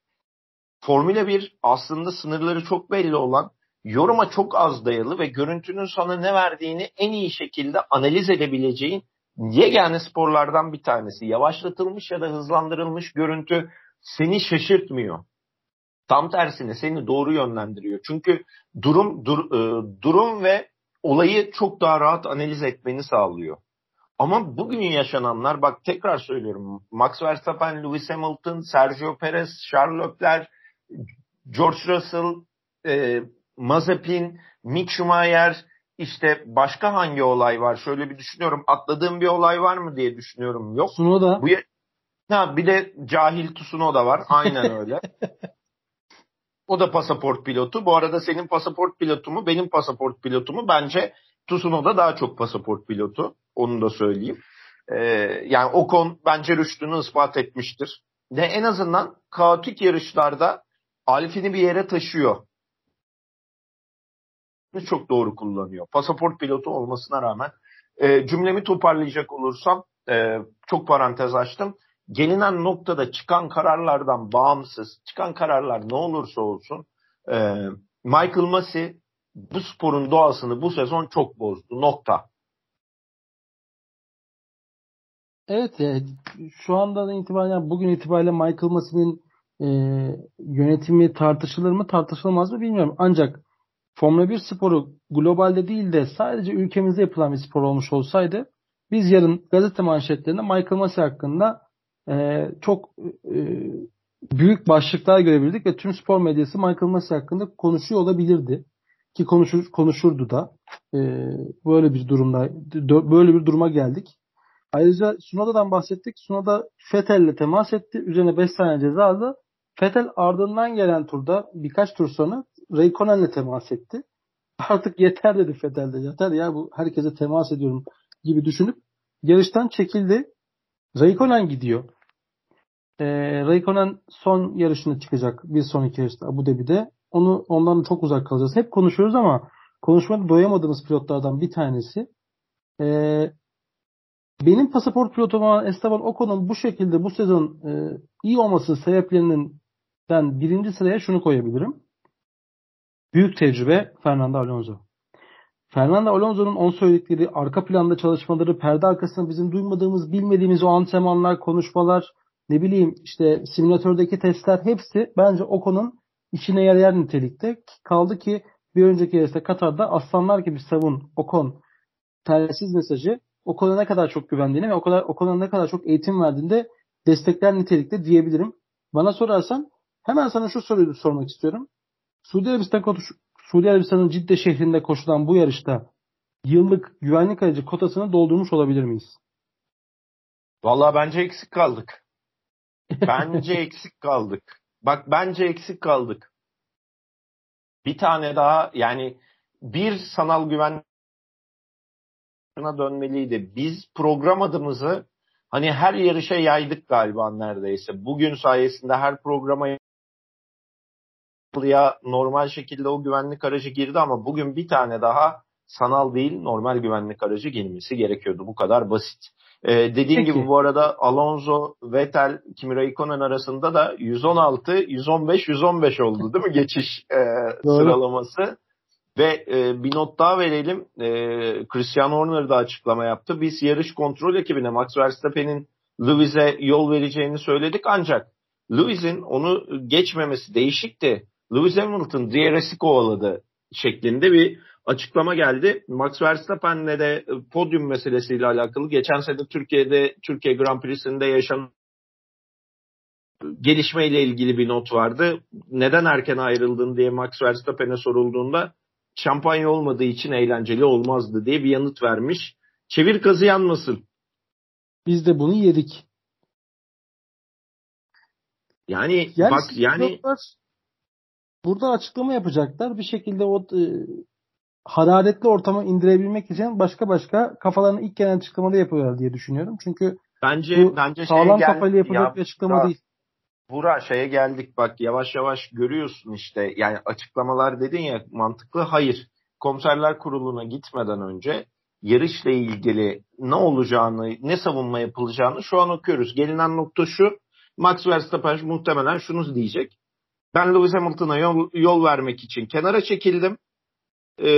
Formula 1 aslında sınırları çok belli olan, yoruma çok az dayalı ve görüntünün sana ne verdiğini en iyi şekilde analiz edebileceğin yegane sporlardan bir tanesi. Yavaşlatılmış ya da hızlandırılmış görüntü seni şaşırtmıyor. Tam tersine seni doğru yönlendiriyor. Çünkü durum dur, e, durum ve olayı çok daha rahat analiz etmeni sağlıyor. Ama bugün yaşananlar bak tekrar söylüyorum. Max Verstappen, Lewis Hamilton, Sergio Perez, Charles Leclerc, George Russell, e, Mazepin, Mick Schumacher, işte başka hangi olay var? Şöyle bir düşünüyorum. Atladığım bir olay var mı diye düşünüyorum. Yok. Sunoda. Bu ha, bir de cahil Tsunoda var. Aynen öyle. O da pasaport pilotu. Bu arada senin pasaport pilotu mu, benim pasaport pilotu mu? Bence Tsunoda daha çok pasaport pilotu. Onu da söyleyeyim. Ee, yani Ocon bence rüştünü ispat etmiştir. Ve en azından kaotik yarışlarda Alfini bir yere taşıyor. Çok doğru kullanıyor. Pasaport pilotu olmasına rağmen. E, cümlemi toparlayacak olursam e, çok parantez açtım gelinen noktada çıkan kararlardan bağımsız, çıkan kararlar ne olursa olsun e, Michael Massey bu sporun doğasını bu sezon çok bozdu. Nokta. Evet e, şu anda itibaren bugün itibariyle Michael Massey'nin e, yönetimi tartışılır mı tartışılmaz mı bilmiyorum. Ancak Formula 1 sporu globalde değil de sadece ülkemizde yapılan bir spor olmuş olsaydı biz yarın gazete manşetlerinde Michael Massey hakkında e, çok e, büyük başlıklar görebildik ve tüm spor medyası Michael Massey hakkında konuşuyor olabilirdi. Ki konuşur, konuşurdu da. E, böyle bir durumda böyle bir duruma geldik. Ayrıca Sunoda'dan bahsettik. Sunoda Fethel'le temas etti. Üzerine 5 saniye ceza aldı. Fethel ardından gelen turda birkaç tur sonra Raikkonen'le temas etti. Artık yeter dedi Fethel'de. Yeter ya bu herkese temas ediyorum gibi düşünüp yarıştan çekildi. Raikkonen gidiyor. E, Raikkonen son yarışına çıkacak bir sonraki yarışta Abu Dhabi'de. Onu ondan çok uzak kalacağız. Hep konuşuyoruz ama konuşmada doyamadığımız pilotlardan bir tanesi. E, benim pasaport pilotum olan Esteban Ocon'un bu şekilde bu sezon e, iyi olması sebeplerinden birinci sıraya şunu koyabilirim. Büyük tecrübe Fernando Alonso. Fernando Alonso'nun on söyledikleri, arka planda çalışmaları, perde arkasında bizim duymadığımız, bilmediğimiz o antrenmanlar, konuşmalar, ne bileyim işte simülatördeki testler hepsi bence Ocon'un işine yarayan nitelikte. Kaldı ki bir önceki yarışta Katar'da aslanlar gibi savun Ocon telsiz mesajı Ocon'a ne kadar çok güvendiğini ve o kadar Ocon'a ne kadar çok eğitim verdiğinde destekler nitelikte diyebilirim. Bana sorarsan hemen sana şu soruyu sormak istiyorum. Suudi Arabistan Suudi Arabistan'ın Cidde şehrinde koşulan bu yarışta yıllık güvenlik aracı kotasını doldurmuş olabilir miyiz? Vallahi bence eksik kaldık. Bence eksik kaldık. Bak bence eksik kaldık. Bir tane daha yani bir sanal güven dönmeliydi. Biz program adımızı hani her yarışa yaydık galiba neredeyse. Bugün sayesinde her programa ya normal şekilde o güvenlik aracı girdi ama bugün bir tane daha sanal değil normal güvenlik aracı girmesi gerekiyordu. Bu kadar basit. Ee, dediğim Peki. gibi bu arada Alonso, Vettel, Kimi Raikkonen arasında da 116, 115, 115 oldu değil mi geçiş e, sıralaması? Ve e, bir not daha verelim. E, Christian Horner da açıklama yaptı. Biz yarış kontrol ekibine Max Verstappen'in Lewis'e yol vereceğini söyledik ancak Lewis'in onu geçmemesi değişikti. Lewis Hamilton DRS'i kovaladı şeklinde bir açıklama geldi. Max Verstappen'le de podyum meselesiyle alakalı geçen sene Türkiye'de Türkiye Grand Prix'sinde yaşanan gelişmeyle ilgili bir not vardı. Neden erken ayrıldın diye Max Verstappen'e sorulduğunda şampanya olmadığı için eğlenceli olmazdı diye bir yanıt vermiş. Çevir kazı yanmasın. Biz de bunu yedik. Yani, yani bak yani burada açıklama yapacaklar. Bir şekilde o e, hararetli ortamı indirebilmek için başka başka kafalarını ilk gelen açıklamada yapıyorlar diye düşünüyorum. Çünkü bence bence sağlam şey kafayla yapılacak ya, bir açıklama değil. Bura şeye geldik bak yavaş yavaş görüyorsun işte yani açıklamalar dedin ya mantıklı hayır. Komiserler kuruluna gitmeden önce yarışla ilgili ne olacağını, ne savunma yapılacağını şu an okuyoruz. Gelinen nokta şu. Max Verstappen muhtemelen şunu diyecek. Ben Lewis Hamilton'a yol, yol vermek için kenara çekildim. Ee,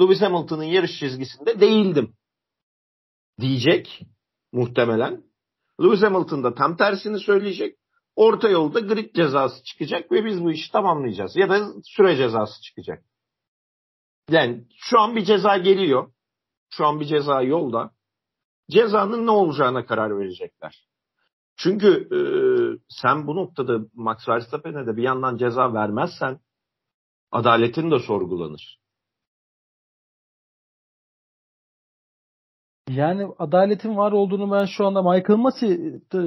Lewis Hamilton'ın yarış çizgisinde değildim. Diyecek muhtemelen. Lewis Hamilton da tam tersini söyleyecek. Orta yolda grid cezası çıkacak ve biz bu işi tamamlayacağız. Ya da süre cezası çıkacak. Yani şu an bir ceza geliyor. Şu an bir ceza yolda. Cezanın ne olacağına karar verecekler. Çünkü e, sen bu noktada Max Verstappen'e de bir yandan ceza vermezsen adaletin de sorgulanır. Yani adaletin var olduğunu ben şu anda Michael Masi e,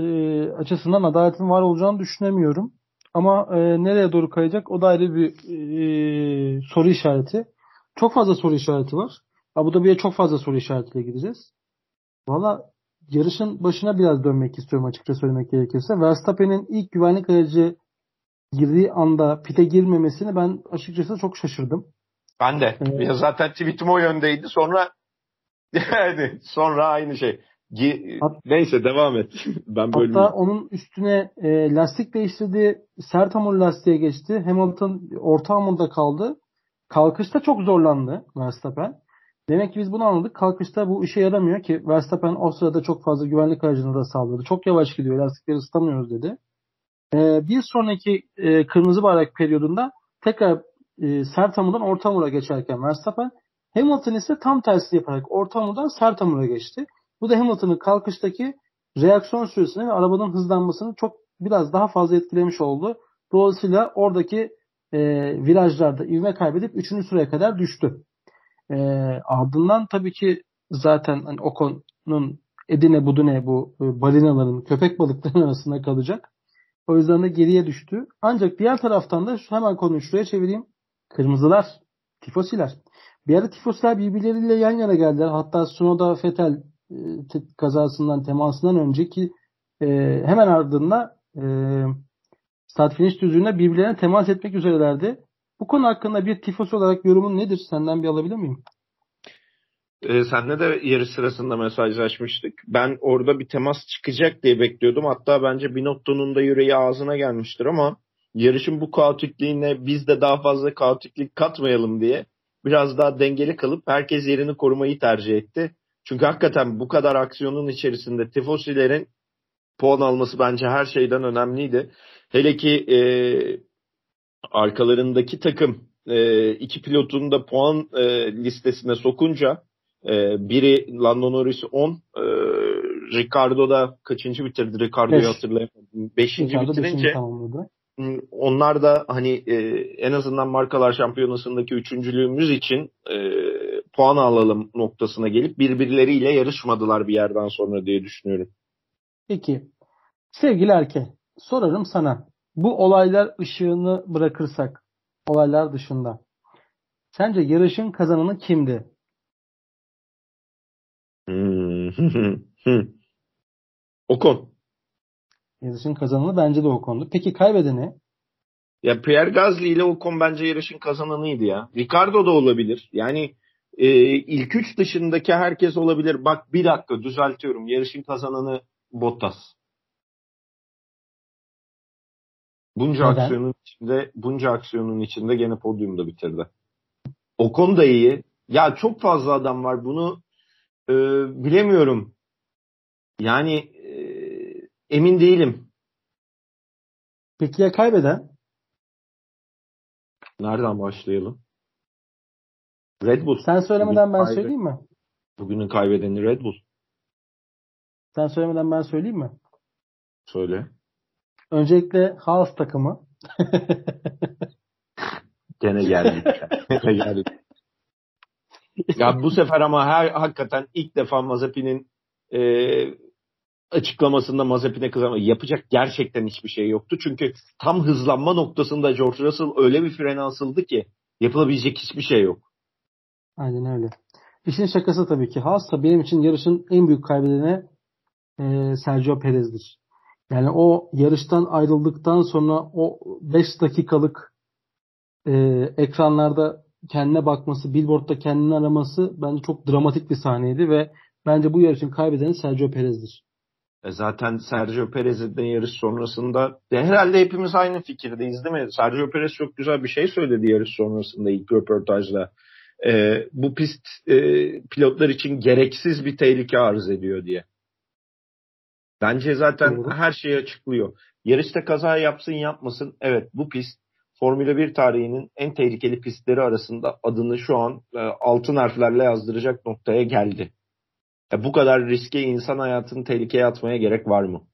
açısından adaletin var olacağını düşünemiyorum. Ama e, nereye doğru kayacak o da ayrı bir e, soru işareti. Çok fazla soru işareti var. Abu Dhabi'ye çok fazla soru işaretiyle gideceğiz. Valla yarışın başına biraz dönmek istiyorum açıkça söylemek gerekirse. Verstappen'in ilk güvenlik aracı girdiği anda pite girmemesini ben açıkçası çok şaşırdım. Ben de. Ee, ya zaten tweetim o yöndeydi. Sonra yani sonra aynı şey. Hat, Neyse devam et. ben böyle Hatta onun üstüne e, lastik değiştirdi. Sert hamur lastiğe geçti. Hamilton orta hamurda kaldı. Kalkışta çok zorlandı Verstappen. Demek ki biz bunu anladık. Kalkışta bu işe yaramıyor ki Verstappen o sırada çok fazla güvenlik aracını da sağladı. Çok yavaş gidiyor. Lastikleri ısıtamıyoruz dedi. Ee, bir sonraki e, kırmızı bayrak periyodunda tekrar e, sert hamurdan orta hamura geçerken Verstappen Hamilton ise tam tersi yaparak orta hamurdan sert hamura geçti. Bu da Hamilton'ın kalkıştaki reaksiyon süresini ve arabanın hızlanmasını çok biraz daha fazla etkilemiş oldu. Dolayısıyla oradaki e, virajlarda ivme kaybedip 3. sıraya kadar düştü. E, ardından tabii ki zaten hani Ocon'un Edine Budune bu e, balinaların köpek balıklarının arasında kalacak. O yüzden de geriye düştü. Ancak diğer taraftan da hemen konuyu şuraya çevireyim. Kırmızılar, tifosiler. Bir ara tifosiler birbirleriyle yan yana geldiler. Hatta Sunoda Fetel e, kazasından, temasından önceki e, hemen ardından e, start finish düzlüğünde birbirlerine temas etmek üzerelerdi. Bu konu hakkında bir tifos olarak yorumun nedir? Senden bir alabilir miyim? E, senle de yarış sırasında mesajlaşmıştık. Ben orada bir temas çıkacak diye bekliyordum. Hatta bence Binotto'nun da yüreği ağzına gelmiştir ama yarışın bu kaotikliğine biz de daha fazla kaotiklik katmayalım diye biraz daha dengeli kalıp herkes yerini korumayı tercih etti. Çünkü hakikaten bu kadar aksiyonun içerisinde tifosilerin puan alması bence her şeyden önemliydi. Hele ki e, arkalarındaki takım e, iki pilotun da puan e, listesine sokunca e, biri Lando Norris 10 e, Ricardo da kaçıncı bitirdi Ricardo'yu Beş. hatırlayamadım. Beşinci Ricardo bitirince onlar da hani e, en azından markalar şampiyonasındaki üçüncülüğümüz için e, puan alalım noktasına gelip birbirleriyle yarışmadılar bir yerden sonra diye düşünüyorum. Peki sevgili Erke sorarım sana bu olaylar ışığını bırakırsak olaylar dışında sence yarışın kazananı kimdi? Okon. Yarışın kazananı bence de Ocon'du. Peki kaybedeni? Ya Pierre Gasly ile Ocon bence yarışın kazananıydı ya. Ricardo da olabilir. Yani e, ilk üç dışındaki herkes olabilir. Bak bir dakika düzeltiyorum. Yarışın kazananı Bottas. Bunca Neden? aksiyonun içinde bunca aksiyonun içinde gene podyumda bitirdi. Ocon da iyi. Ya çok fazla adam var. Bunu e, bilemiyorum. Yani e, emin değilim. Peki ya kaybeden? Nereden başlayalım? Red Bull. Sen söylemeden ben söyleyeyim mi? Bugünün kaybedeni Red Bull. Sen söylemeden ben söyleyeyim mi? Söyle. Öncelikle Haas takımı. Gene geldik. Gene geldik. Ya bu sefer ama her hakikaten ilk defa Mazepin'in e, açıklamasında Mazepin'e kızama yapacak gerçekten hiçbir şey yoktu. Çünkü tam hızlanma noktasında George Russell öyle bir frene asıldı ki yapılabilecek hiçbir şey yok. Aynen öyle. İşin şakası tabii ki. Haas da benim için yarışın en büyük kaybedeni e, Sergio Perez'dir. Yani o yarıştan ayrıldıktan sonra o 5 dakikalık e, ekranlarda kendine bakması, billboardda kendini araması bence çok dramatik bir sahneydi ve bence bu yarışın kaybedeni Sergio Perez'dir. E zaten Sergio Perez'in yarış sonrasında de herhalde hepimiz aynı fikirdeyiz değil mi? Sergio Perez çok güzel bir şey söyledi yarış sonrasında ilk röportajda. E, bu pist e, pilotlar için gereksiz bir tehlike arz ediyor diye. Bence zaten Doğru. her şeyi açıklıyor. Yarışta kaza yapsın yapmasın evet bu pist Formula 1 tarihinin en tehlikeli pistleri arasında adını şu an e, altın harflerle yazdıracak noktaya geldi. E, bu kadar riske insan hayatını tehlikeye atmaya gerek var mı?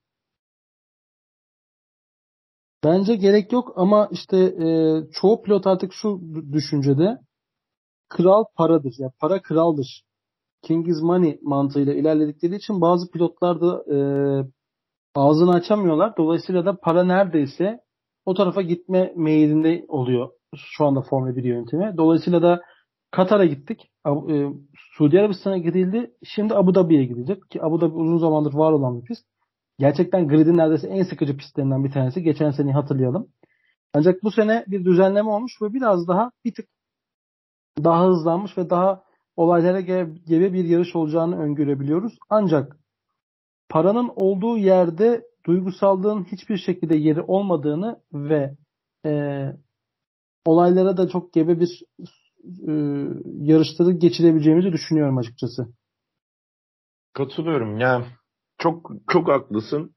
Bence gerek yok ama işte e, çoğu pilot artık şu düşüncede kral paradır. Yani para kraldır. King is money mantığıyla ilerledikleri için bazı pilotlar da e, ağzını açamıyorlar. Dolayısıyla da para neredeyse o tarafa gitme meyilinde oluyor şu anda Formula 1 yönetimi. Dolayısıyla da Katar'a gittik. E, Suudi Arabistan'a gidildi. Şimdi Abu Dhabi'ye gidecek. Ki Abu Dhabi uzun zamandır var olan bir pist. Gerçekten gridin neredeyse en sıkıcı pistlerinden bir tanesi. Geçen seneyi hatırlayalım. Ancak bu sene bir düzenleme olmuş ve biraz daha bir tık daha hızlanmış ve daha olaylara gebe bir yarış olacağını öngörebiliyoruz. Ancak paranın olduğu yerde duygusallığın hiçbir şekilde yeri olmadığını ve e, olaylara da çok gebe bir e, yarışları geçirebileceğimizi düşünüyorum açıkçası. Katılıyorum ya. Çok çok haklısın.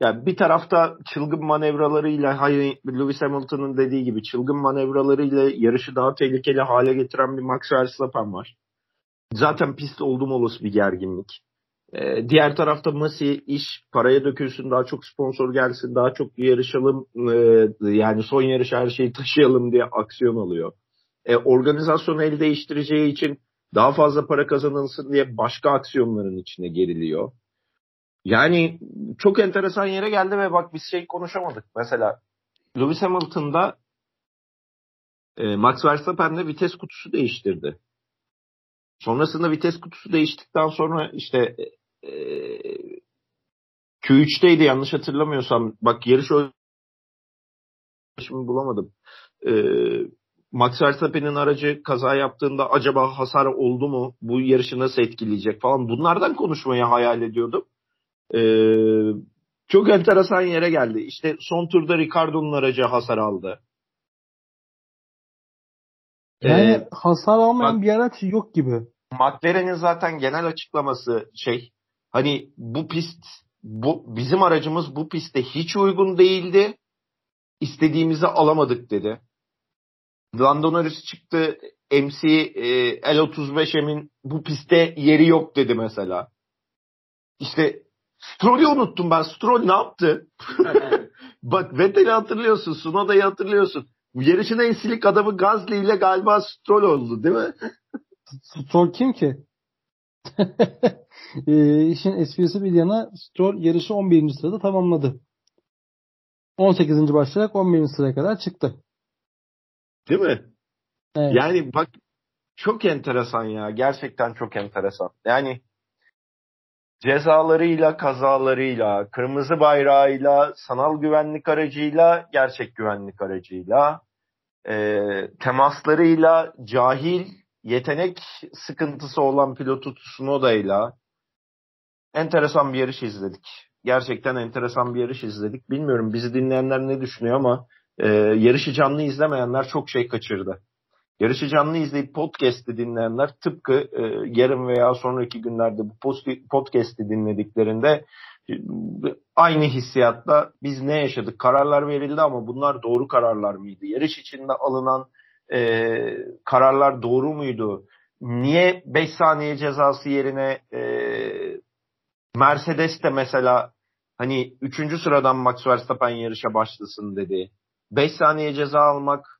Yani bir tarafta çılgın manevralarıyla hayır Lewis Hamilton'ın dediği gibi çılgın manevralarıyla yarışı daha tehlikeli hale getiren bir Max Verstappen var. Zaten pist oldum olası bir gerginlik. Ee, diğer tarafta Masi iş paraya dökülsün, daha çok sponsor gelsin, daha çok yarışalım, e, yani son yarış her şeyi taşıyalım diye aksiyon alıyor. E, organizasyonu el değiştireceği için daha fazla para kazanılsın diye başka aksiyonların içine geriliyor. Yani çok enteresan yere geldi ve bak biz şey konuşamadık. Mesela Lewis Hamilton'da e, Max Verstappen de vites kutusu değiştirdi. Sonrasında vites kutusu değiştikten sonra işte e, Q3'teydi yanlış hatırlamıyorsam. Bak yarış şimdi bulamadım. Ee, Max Verstappen'in aracı kaza yaptığında acaba hasar oldu mu? Bu yarışı nasıl etkileyecek falan. Bunlardan konuşmayı hayal ediyordum. Ee, çok enteresan yere geldi. İşte son turda Ricardo'nun aracı hasar aldı. Yani ee, hasar almayan bir araç yok gibi. McLaren'in zaten genel açıklaması şey hani bu pist bu bizim aracımız bu pistte hiç uygun değildi. İstediğimizi alamadık dedi. Lando Norris çıktı MC e, L35M'in bu pistte yeri yok dedi mesela. İşte Stroll'ü unuttum ben. Stroll ne yaptı? Bak Vettel'i hatırlıyorsun. Sunoda'yı hatırlıyorsun. Yarışın en silik adamı Gazli ile galiba Stroll oldu değil mi? Stroll kim ki? e, işin esprisi bir yana Stroll yarışı 11. sırada tamamladı. 18. başlayarak 11. sıraya kadar çıktı. Değil mi? Evet. Yani bak çok enteresan ya. Gerçekten çok enteresan. Yani cezalarıyla, kazalarıyla, kırmızı bayrağıyla, sanal güvenlik aracıyla, gerçek güvenlik aracıyla, e, temaslarıyla, cahil, yetenek sıkıntısı olan pilotu Tsunoda'yla enteresan bir yarış izledik. Gerçekten enteresan bir yarış izledik. Bilmiyorum bizi dinleyenler ne düşünüyor ama e, yarışı canlı izlemeyenler çok şey kaçırdı. Yarışı canlı izleyip podcast'i dinleyenler tıpkı e, yarın veya sonraki günlerde bu podcast'i dinlediklerinde e, aynı hissiyatla biz ne yaşadık? Kararlar verildi ama bunlar doğru kararlar mıydı? Yarış içinde alınan e, kararlar doğru muydu? Niye 5 saniye cezası yerine e, Mercedes de mesela hani 3. sıradan Max Verstappen yarışa başlasın dedi. 5 saniye ceza almak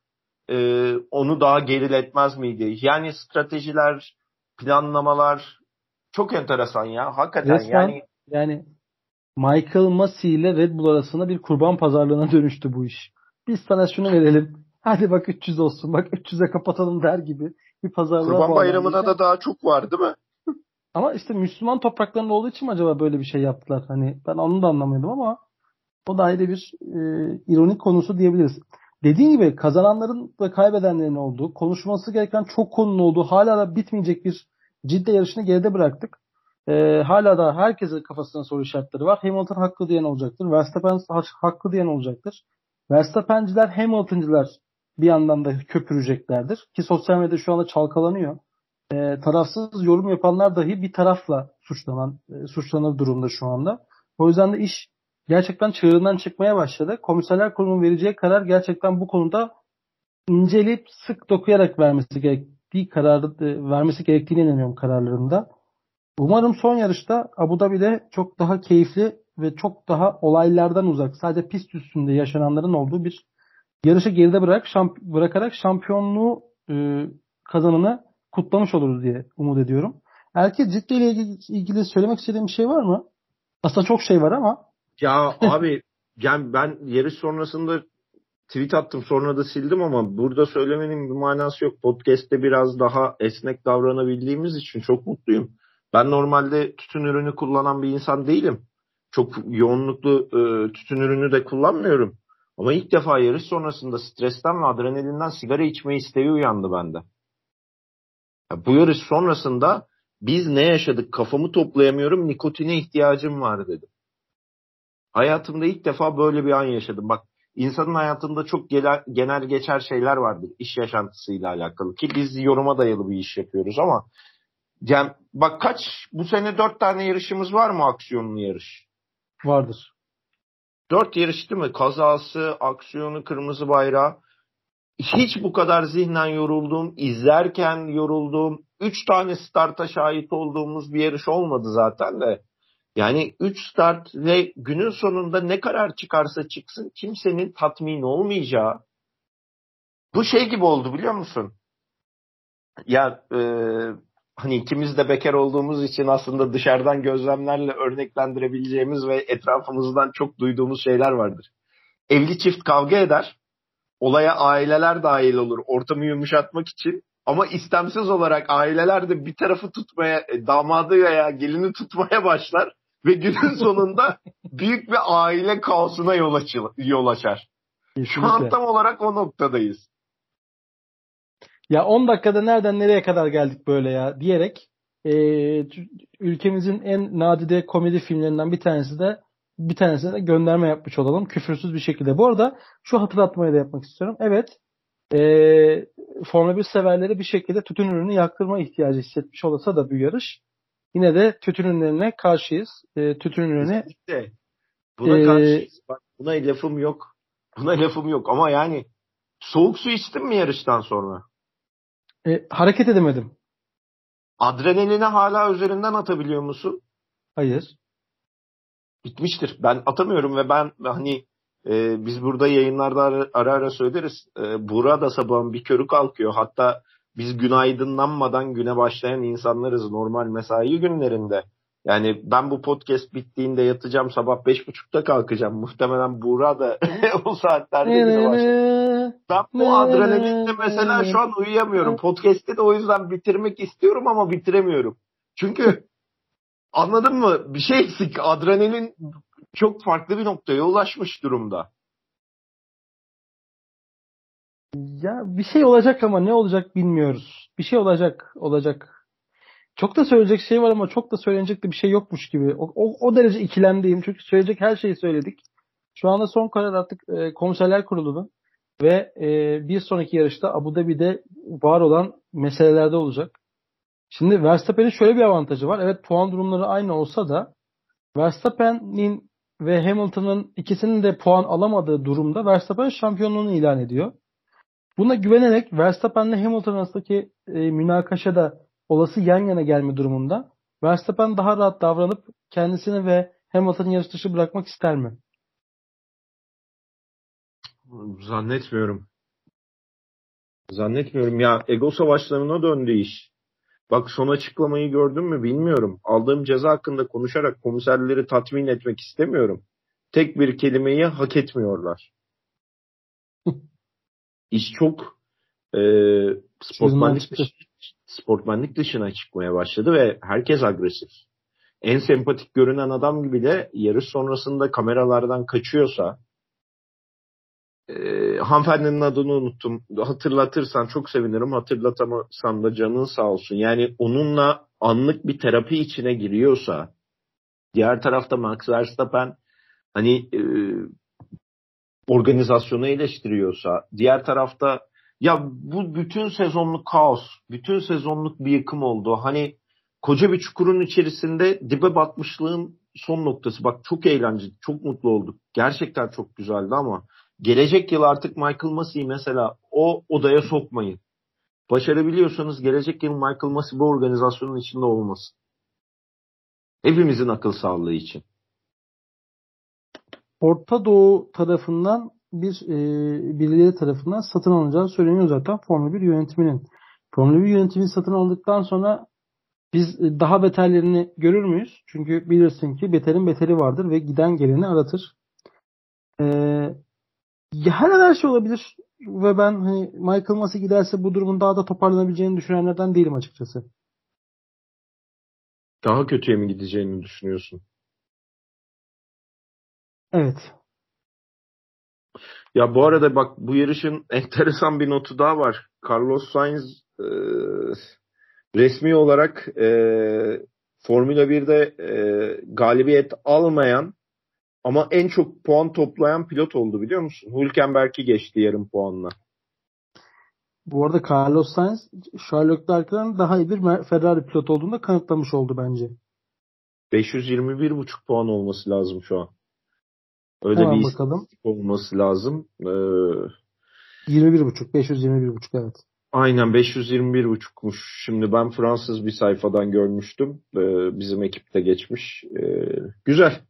e, onu daha geriletmez miydi? Yani stratejiler, planlamalar çok enteresan ya. Hakikaten Resmen, yani yani Michael Massey ile Red Bull arasında bir kurban pazarlığına dönüştü bu iş. Biz sana şunu verelim. Hadi bak 300 olsun. Bak 300'e kapatalım der gibi bir pazarlığa Kurban bayramına da daha çok var değil mi? ama işte Müslüman topraklarında olduğu için mi acaba böyle bir şey yaptılar? Hani ben onu da anlamıyordum ama o da ayrı bir e, ironik konusu diyebiliriz dediğin gibi kazananların ve kaybedenlerin olduğu, konuşması gereken çok konunun olduğu, hala da bitmeyecek bir ciddi yarışını geride bıraktık. Ee, hala da herkesin kafasında soru işaretleri var. Hamilton haklı diyen olacaktır. Verstappen haklı diyen olacaktır. Verstappenciler, Hamilton'cılar bir yandan da köpüreceklerdir. Ki sosyal medyada şu anda çalkalanıyor. Ee, tarafsız yorum yapanlar dahi bir tarafla suçlanan, e, suçlanır durumda şu anda. O yüzden de iş gerçekten çığırından çıkmaya başladı. Komiserler Kurulu'nun vereceği karar gerçekten bu konuda inceleyip sık dokuyarak vermesi gerektiği kararı e, vermesi gerektiğine inanıyorum kararlarında. Umarım son yarışta Abu Dhabi'de çok daha keyifli ve çok daha olaylardan uzak, sadece pist üstünde yaşananların olduğu bir yarışı geride bırak, şamp bırakarak şampiyonluğu e, kazanını kutlamış oluruz diye umut ediyorum. Erkek ciddi ile ilgili söylemek istediğim bir şey var mı? Aslında çok şey var ama ya abi yani ben yarış sonrasında tweet attım sonra da sildim ama burada söylemenin bir manası yok. Podcast'te biraz daha esnek davranabildiğimiz için çok mutluyum. Ben normalde tütün ürünü kullanan bir insan değilim. Çok yoğunluklu e, tütün ürünü de kullanmıyorum. Ama ilk defa yarış sonrasında stresten ve adrenalinden sigara içme isteği uyandı bende. Ya bu yarış sonrasında biz ne yaşadık kafamı toplayamıyorum nikotine ihtiyacım var dedim. Hayatımda ilk defa böyle bir an yaşadım. Bak insanın hayatında çok genel, geçer şeyler vardır iş yaşantısıyla alakalı ki biz yoruma dayalı bir iş yapıyoruz ama yani bak kaç bu sene dört tane yarışımız var mı aksiyonlu yarış? Vardır. Dört yarış değil mi? Kazası, aksiyonu, kırmızı bayrağı. Hiç bu kadar zihnen yorulduğum, izlerken yorulduğum, üç tane starta şahit olduğumuz bir yarış olmadı zaten de. Yani 3 start ve günün sonunda ne karar çıkarsa çıksın kimsenin tatmin olmayacağı bu şey gibi oldu biliyor musun? Ya e, hani ikimiz de bekar olduğumuz için aslında dışarıdan gözlemlerle örneklendirebileceğimiz ve etrafımızdan çok duyduğumuz şeyler vardır. Evli çift kavga eder. Olaya aileler dahil olur ortamı yumuşatmak için. Ama istemsiz olarak aileler de bir tarafı tutmaya, e, damadı veya gelini tutmaya başlar ve günün sonunda büyük bir aile kaosuna yol, açıl yol açar. Kesinlikle. Şu an tam olarak o noktadayız. Ya 10 dakikada nereden nereye kadar geldik böyle ya diyerek e, ülkemizin en nadide komedi filmlerinden bir tanesi de bir tanesine de gönderme yapmış olalım küfürsüz bir şekilde. Bu arada şu hatırlatmayı da yapmak istiyorum. Evet e, Formula 1 severleri bir şekilde tütün ürünü yaktırma ihtiyacı hissetmiş olsa da bu yarış yine de tütün ürünlerine karşıyız. E, tütün ürünü Kesinlikle. Buna e, karşıyız. Bak, buna lafım yok. Buna lafım yok ama yani soğuk su içtin mi yarıştan sonra? E, hareket edemedim. Adrenalini hala üzerinden atabiliyor musun? Hayır. Bitmiştir. Ben atamıyorum ve ben hani e, biz burada yayınlarda ara ara, ara söyleriz. E, Buğra da sabahın bir körü kalkıyor. Hatta biz gün aydınlanmadan güne başlayan insanlarız normal mesai günlerinde. Yani ben bu podcast bittiğinde yatacağım sabah beş buçukta kalkacağım. Muhtemelen Buğra da o saatlerde güne başlar. Ben bu adrenalinle mesela şu an uyuyamıyorum. Podcast'i de o yüzden bitirmek istiyorum ama bitiremiyorum. Çünkü anladın mı? Bir şey eksik. Adrenalin çok farklı bir noktaya ulaşmış durumda. Ya bir şey olacak ama ne olacak bilmiyoruz. Bir şey olacak, olacak. Çok da söyleyecek şey var ama çok da söylenecek de bir şey yokmuş gibi. O, o, o derece ikilemdeyim. Çünkü söyleyecek her şeyi söyledik. Şu anda son karar artık e, komiserler kurulunun ve e, bir sonraki yarışta Abu Dhabi'de var olan meselelerde olacak. Şimdi Verstappen'in şöyle bir avantajı var. Evet puan durumları aynı olsa da Verstappen'in ve Hamilton'ın ikisinin de puan alamadığı durumda Verstappen şampiyonluğunu ilan ediyor. Buna güvenerek Verstappen ile Hamilton arasındaki e, münakaşada olası yan yana gelme durumunda Verstappen daha rahat davranıp kendisini ve Hamilton'ı yarış dışı bırakmak ister mi? Zannetmiyorum. Zannetmiyorum ya ego savaşlarına döndü iş. Bak son açıklamayı gördün mü bilmiyorum. Aldığım ceza hakkında konuşarak komiserleri tatmin etmek istemiyorum. Tek bir kelimeyi hak etmiyorlar. İş çok e, sportmanlık, dışı, sportmanlık dışına çıkmaya başladı ve herkes agresif. En sempatik görünen adam gibi de yarış sonrasında kameralardan kaçıyorsa e, hanımefendinin adını unuttum. Hatırlatırsan çok sevinirim. Hatırlatamasan da canın sağ olsun. Yani onunla anlık bir terapi içine giriyorsa diğer tarafta Max Verstappen hani e, organizasyonu eleştiriyorsa diğer tarafta ya bu bütün sezonluk kaos, bütün sezonluk bir yıkım oldu. Hani koca bir çukurun içerisinde dibe batmışlığın son noktası. Bak çok eğlenceli, çok mutlu olduk. Gerçekten çok güzeldi ama gelecek yıl artık Michael Massey'i mesela o odaya sokmayın. Başarabiliyorsanız gelecek yıl Michael Massey bu organizasyonun içinde olmasın. Hepimizin akıl sağlığı için. Orta Doğu tarafından bir e, birileri tarafından satın alınacağı söyleniyor zaten Formula 1 yönetiminin. Formula 1 yönetimi satın aldıktan sonra biz e, daha beterlerini görür müyüz? Çünkü bilirsin ki beterin beteri vardır ve giden geleni aratır. Ee, her her şey olabilir ve ben hani Michael Massey giderse bu durumun daha da toparlanabileceğini düşünenlerden değilim açıkçası. Daha kötüye mi gideceğini düşünüyorsun? Evet. Ya bu arada bak bu yarışın enteresan bir notu daha var. Carlos Sainz e, resmi olarak e, Formula 1'de e, galibiyet almayan ama en çok puan toplayan pilot oldu biliyor musun? Hülkenberg'i geçti yarım puanla. Bu arada Carlos Sainz Charles Leclerc'den daha iyi bir Ferrari pilot olduğunu da kanıtlamış oldu bence. 521,5 puan olması lazım şu an. Öyle Hemen bir bakalım. olması lazım. Ee, 21.5, 521.5 evet. Aynen 521.5'muş. Şimdi ben Fransız bir sayfadan görmüştüm. Ee, bizim ekipte geçmiş. Ee, güzel.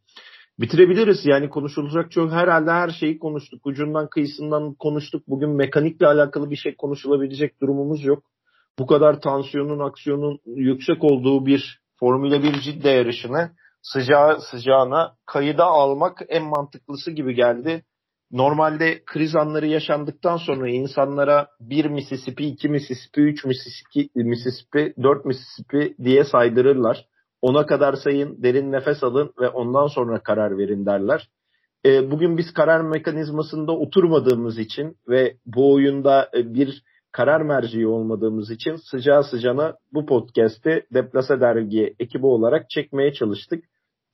Bitirebiliriz. Yani konuşulacak çok herhalde her şeyi konuştuk. Ucundan kıyısından konuştuk. Bugün mekanikle alakalı bir şey konuşulabilecek durumumuz yok. Bu kadar tansiyonun, aksiyonun yüksek olduğu bir Formula 1 ciddi yarışını sıcağı sıcağına kayıda almak en mantıklısı gibi geldi. Normalde kriz anları yaşandıktan sonra insanlara bir Mississippi, iki Mississippi, üç Mississippi, Mississippi, dört Mississippi diye saydırırlar. ona kadar sayın, derin nefes alın ve ondan sonra karar verin derler. E, bugün biz karar mekanizmasında oturmadığımız için ve bu oyunda e, bir karar merciği olmadığımız için sıcağı sıcağına bu podcast'i Deplase Dergi ekibi olarak çekmeye çalıştık.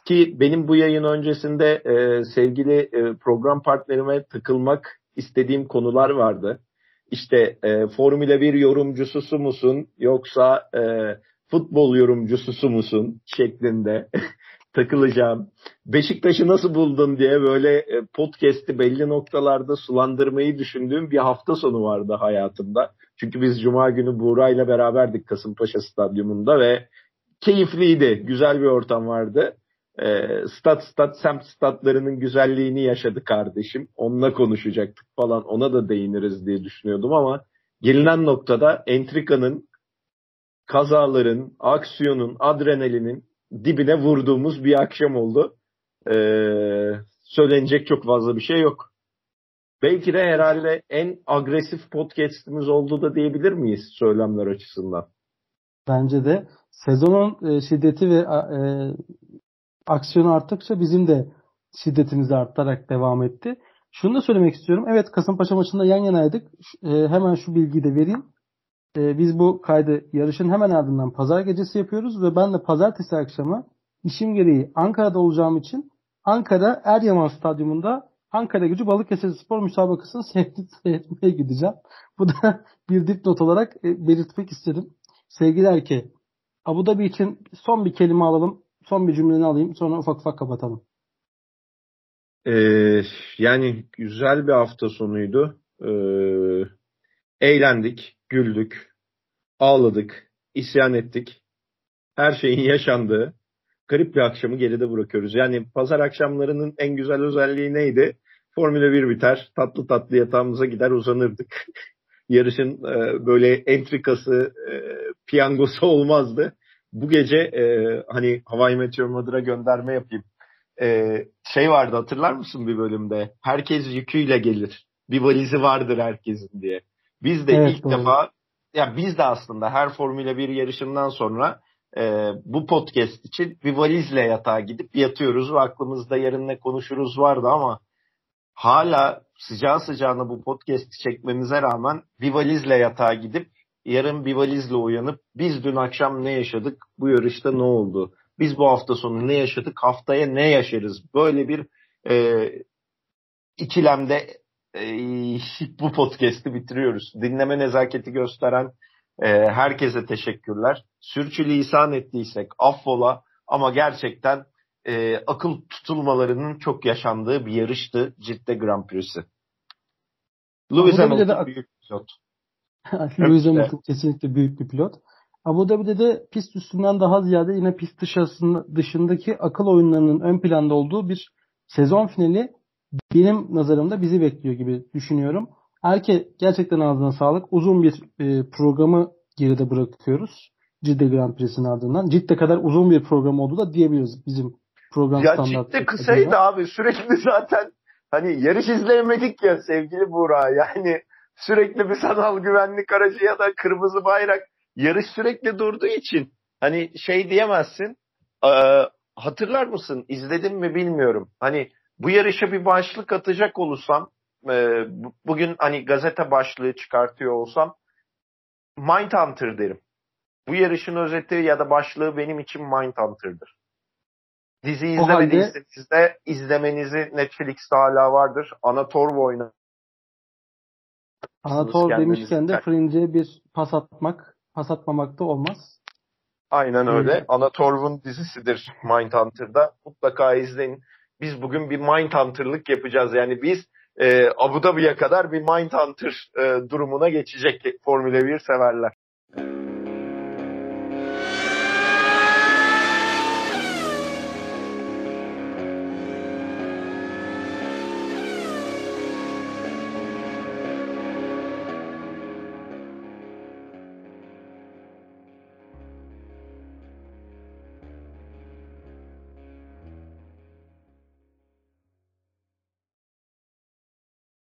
Ki benim bu yayın öncesinde e, sevgili e, program partnerime takılmak istediğim konular vardı. İşte e, Formula 1 yorumcusu musun yoksa e, futbol yorumcusu musun şeklinde takılacağım. Beşiktaş'ı nasıl buldun diye böyle e, podcast'i belli noktalarda sulandırmayı düşündüğüm bir hafta sonu vardı hayatımda. Çünkü biz Cuma günü Buğra ile beraberdik Kasımpaşa Stadyumunda ve keyifliydi. Güzel bir ortam vardı. E, stat stat semt statlarının güzelliğini yaşadı kardeşim. Onunla konuşacaktık falan. Ona da değiniriz diye düşünüyordum ama gelinen noktada entrikanın, kazaların, aksiyonun, adrenalinin dibine vurduğumuz bir akşam oldu. Ee, söylenecek çok fazla bir şey yok. Belki de herhalde en agresif podcast'imiz oldu da diyebilir miyiz söylemler açısından? Bence de sezonun e, şiddeti ve e, aksiyonu arttıkça bizim de şiddetimiz artarak devam etti. Şunu da söylemek istiyorum. Evet Kasımpaşa maçında yan yanaydık. E, hemen şu bilgiyi de vereyim. E, biz bu kaydı yarışın hemen ardından pazar gecesi yapıyoruz ve ben de pazartesi akşamı işim gereği Ankara'da olacağım için Ankara Eryaman Stadyumunda Ankara Gücü Balıkesir Spor müsabakasını seyretmeye gideceğim. Bu da bir dipnot olarak e, belirtmek istedim. Sevgili Erke, Abu Dhabi için son bir kelime alalım. Son bir cümleni alayım. Sonra ufak ufak kapatalım. Ee, yani güzel bir hafta sonuydu. Ee, eğlendik, güldük, ağladık, isyan ettik. Her şeyin yaşandığı garip bir akşamı geride bırakıyoruz. Yani pazar akşamlarının en güzel özelliği neydi? Formula 1 biter, tatlı tatlı yatağımıza gider uzanırdık. Yarışın e, böyle entrikası, e, piyangosu olmazdı. Bu gece e, hani Hawaii Meteor Mother'a gönderme yapayım. E, şey vardı hatırlar mısın bir bölümde? Herkes yüküyle gelir. Bir valizi vardır herkesin diye. Biz de evet, ilk doğru. defa ya biz de aslında her Formula 1 yarışından sonra e, bu podcast için bir valizle yatağa gidip yatıyoruz ve aklımızda yarın ne konuşuruz vardı ama hala sıcağı sıcağına bu podcast'i çekmemize rağmen bir valizle yatağa gidip yarın bir valizle uyanıp biz dün akşam ne yaşadık? Bu yarışta ne oldu? Biz bu hafta sonu ne yaşadık? Haftaya ne yaşarız? Böyle bir e, ikilemde bu podcast'i bitiriyoruz dinleme nezaketi gösteren e, herkese teşekkürler. Sürçülisan ettiysek affola ama gerçekten e, akıl tutulmalarının çok yaşandığı bir yarıştı Cidde Grand Prix'si. Lewis Hamilton de... büyük pilot. Lewis Hamilton kesinlikle büyük bir pilot. Abu Dhabi'de de pist üstünden daha ziyade yine pist dışındaki akıl oyunlarının ön planda olduğu bir sezon finali benim nazarımda bizi bekliyor gibi düşünüyorum. Erke gerçekten ağzına sağlık. Uzun bir e, programı geride bırakıyoruz. Cidde Grand Prix'sinin ardından. Cidde kadar uzun bir program oldu da diyebiliriz bizim program ya standartı. Cidde kısaydı abi. Sürekli zaten hani yarış izleyemedik ya sevgili Buğra. Yani sürekli bir sanal güvenlik aracı ya da kırmızı bayrak yarış sürekli durduğu için hani şey diyemezsin. E, hatırlar mısın? İzledim mi bilmiyorum. Hani bu yarışa bir başlık atacak olursam e, bugün hani gazete başlığı çıkartıyor olsam Mindhunter derim. Bu yarışın özeti ya da başlığı benim için Mindhunter'dır. Dizi izlemediyseniz de izlemenizi Netflix'te hala vardır. Anator oyna. Anator demişken de Fringe'e bir pas atmak, pas atmamak da olmaz. Aynen öyle. Anator'un dizisidir Mindhunter'da. Mutlaka izleyin. Biz bugün bir Mindhunter'lık yapacağız. Yani biz e, Abu Dhabi'ye kadar bir Mindhunter e, durumuna geçecek Formula 1 severler.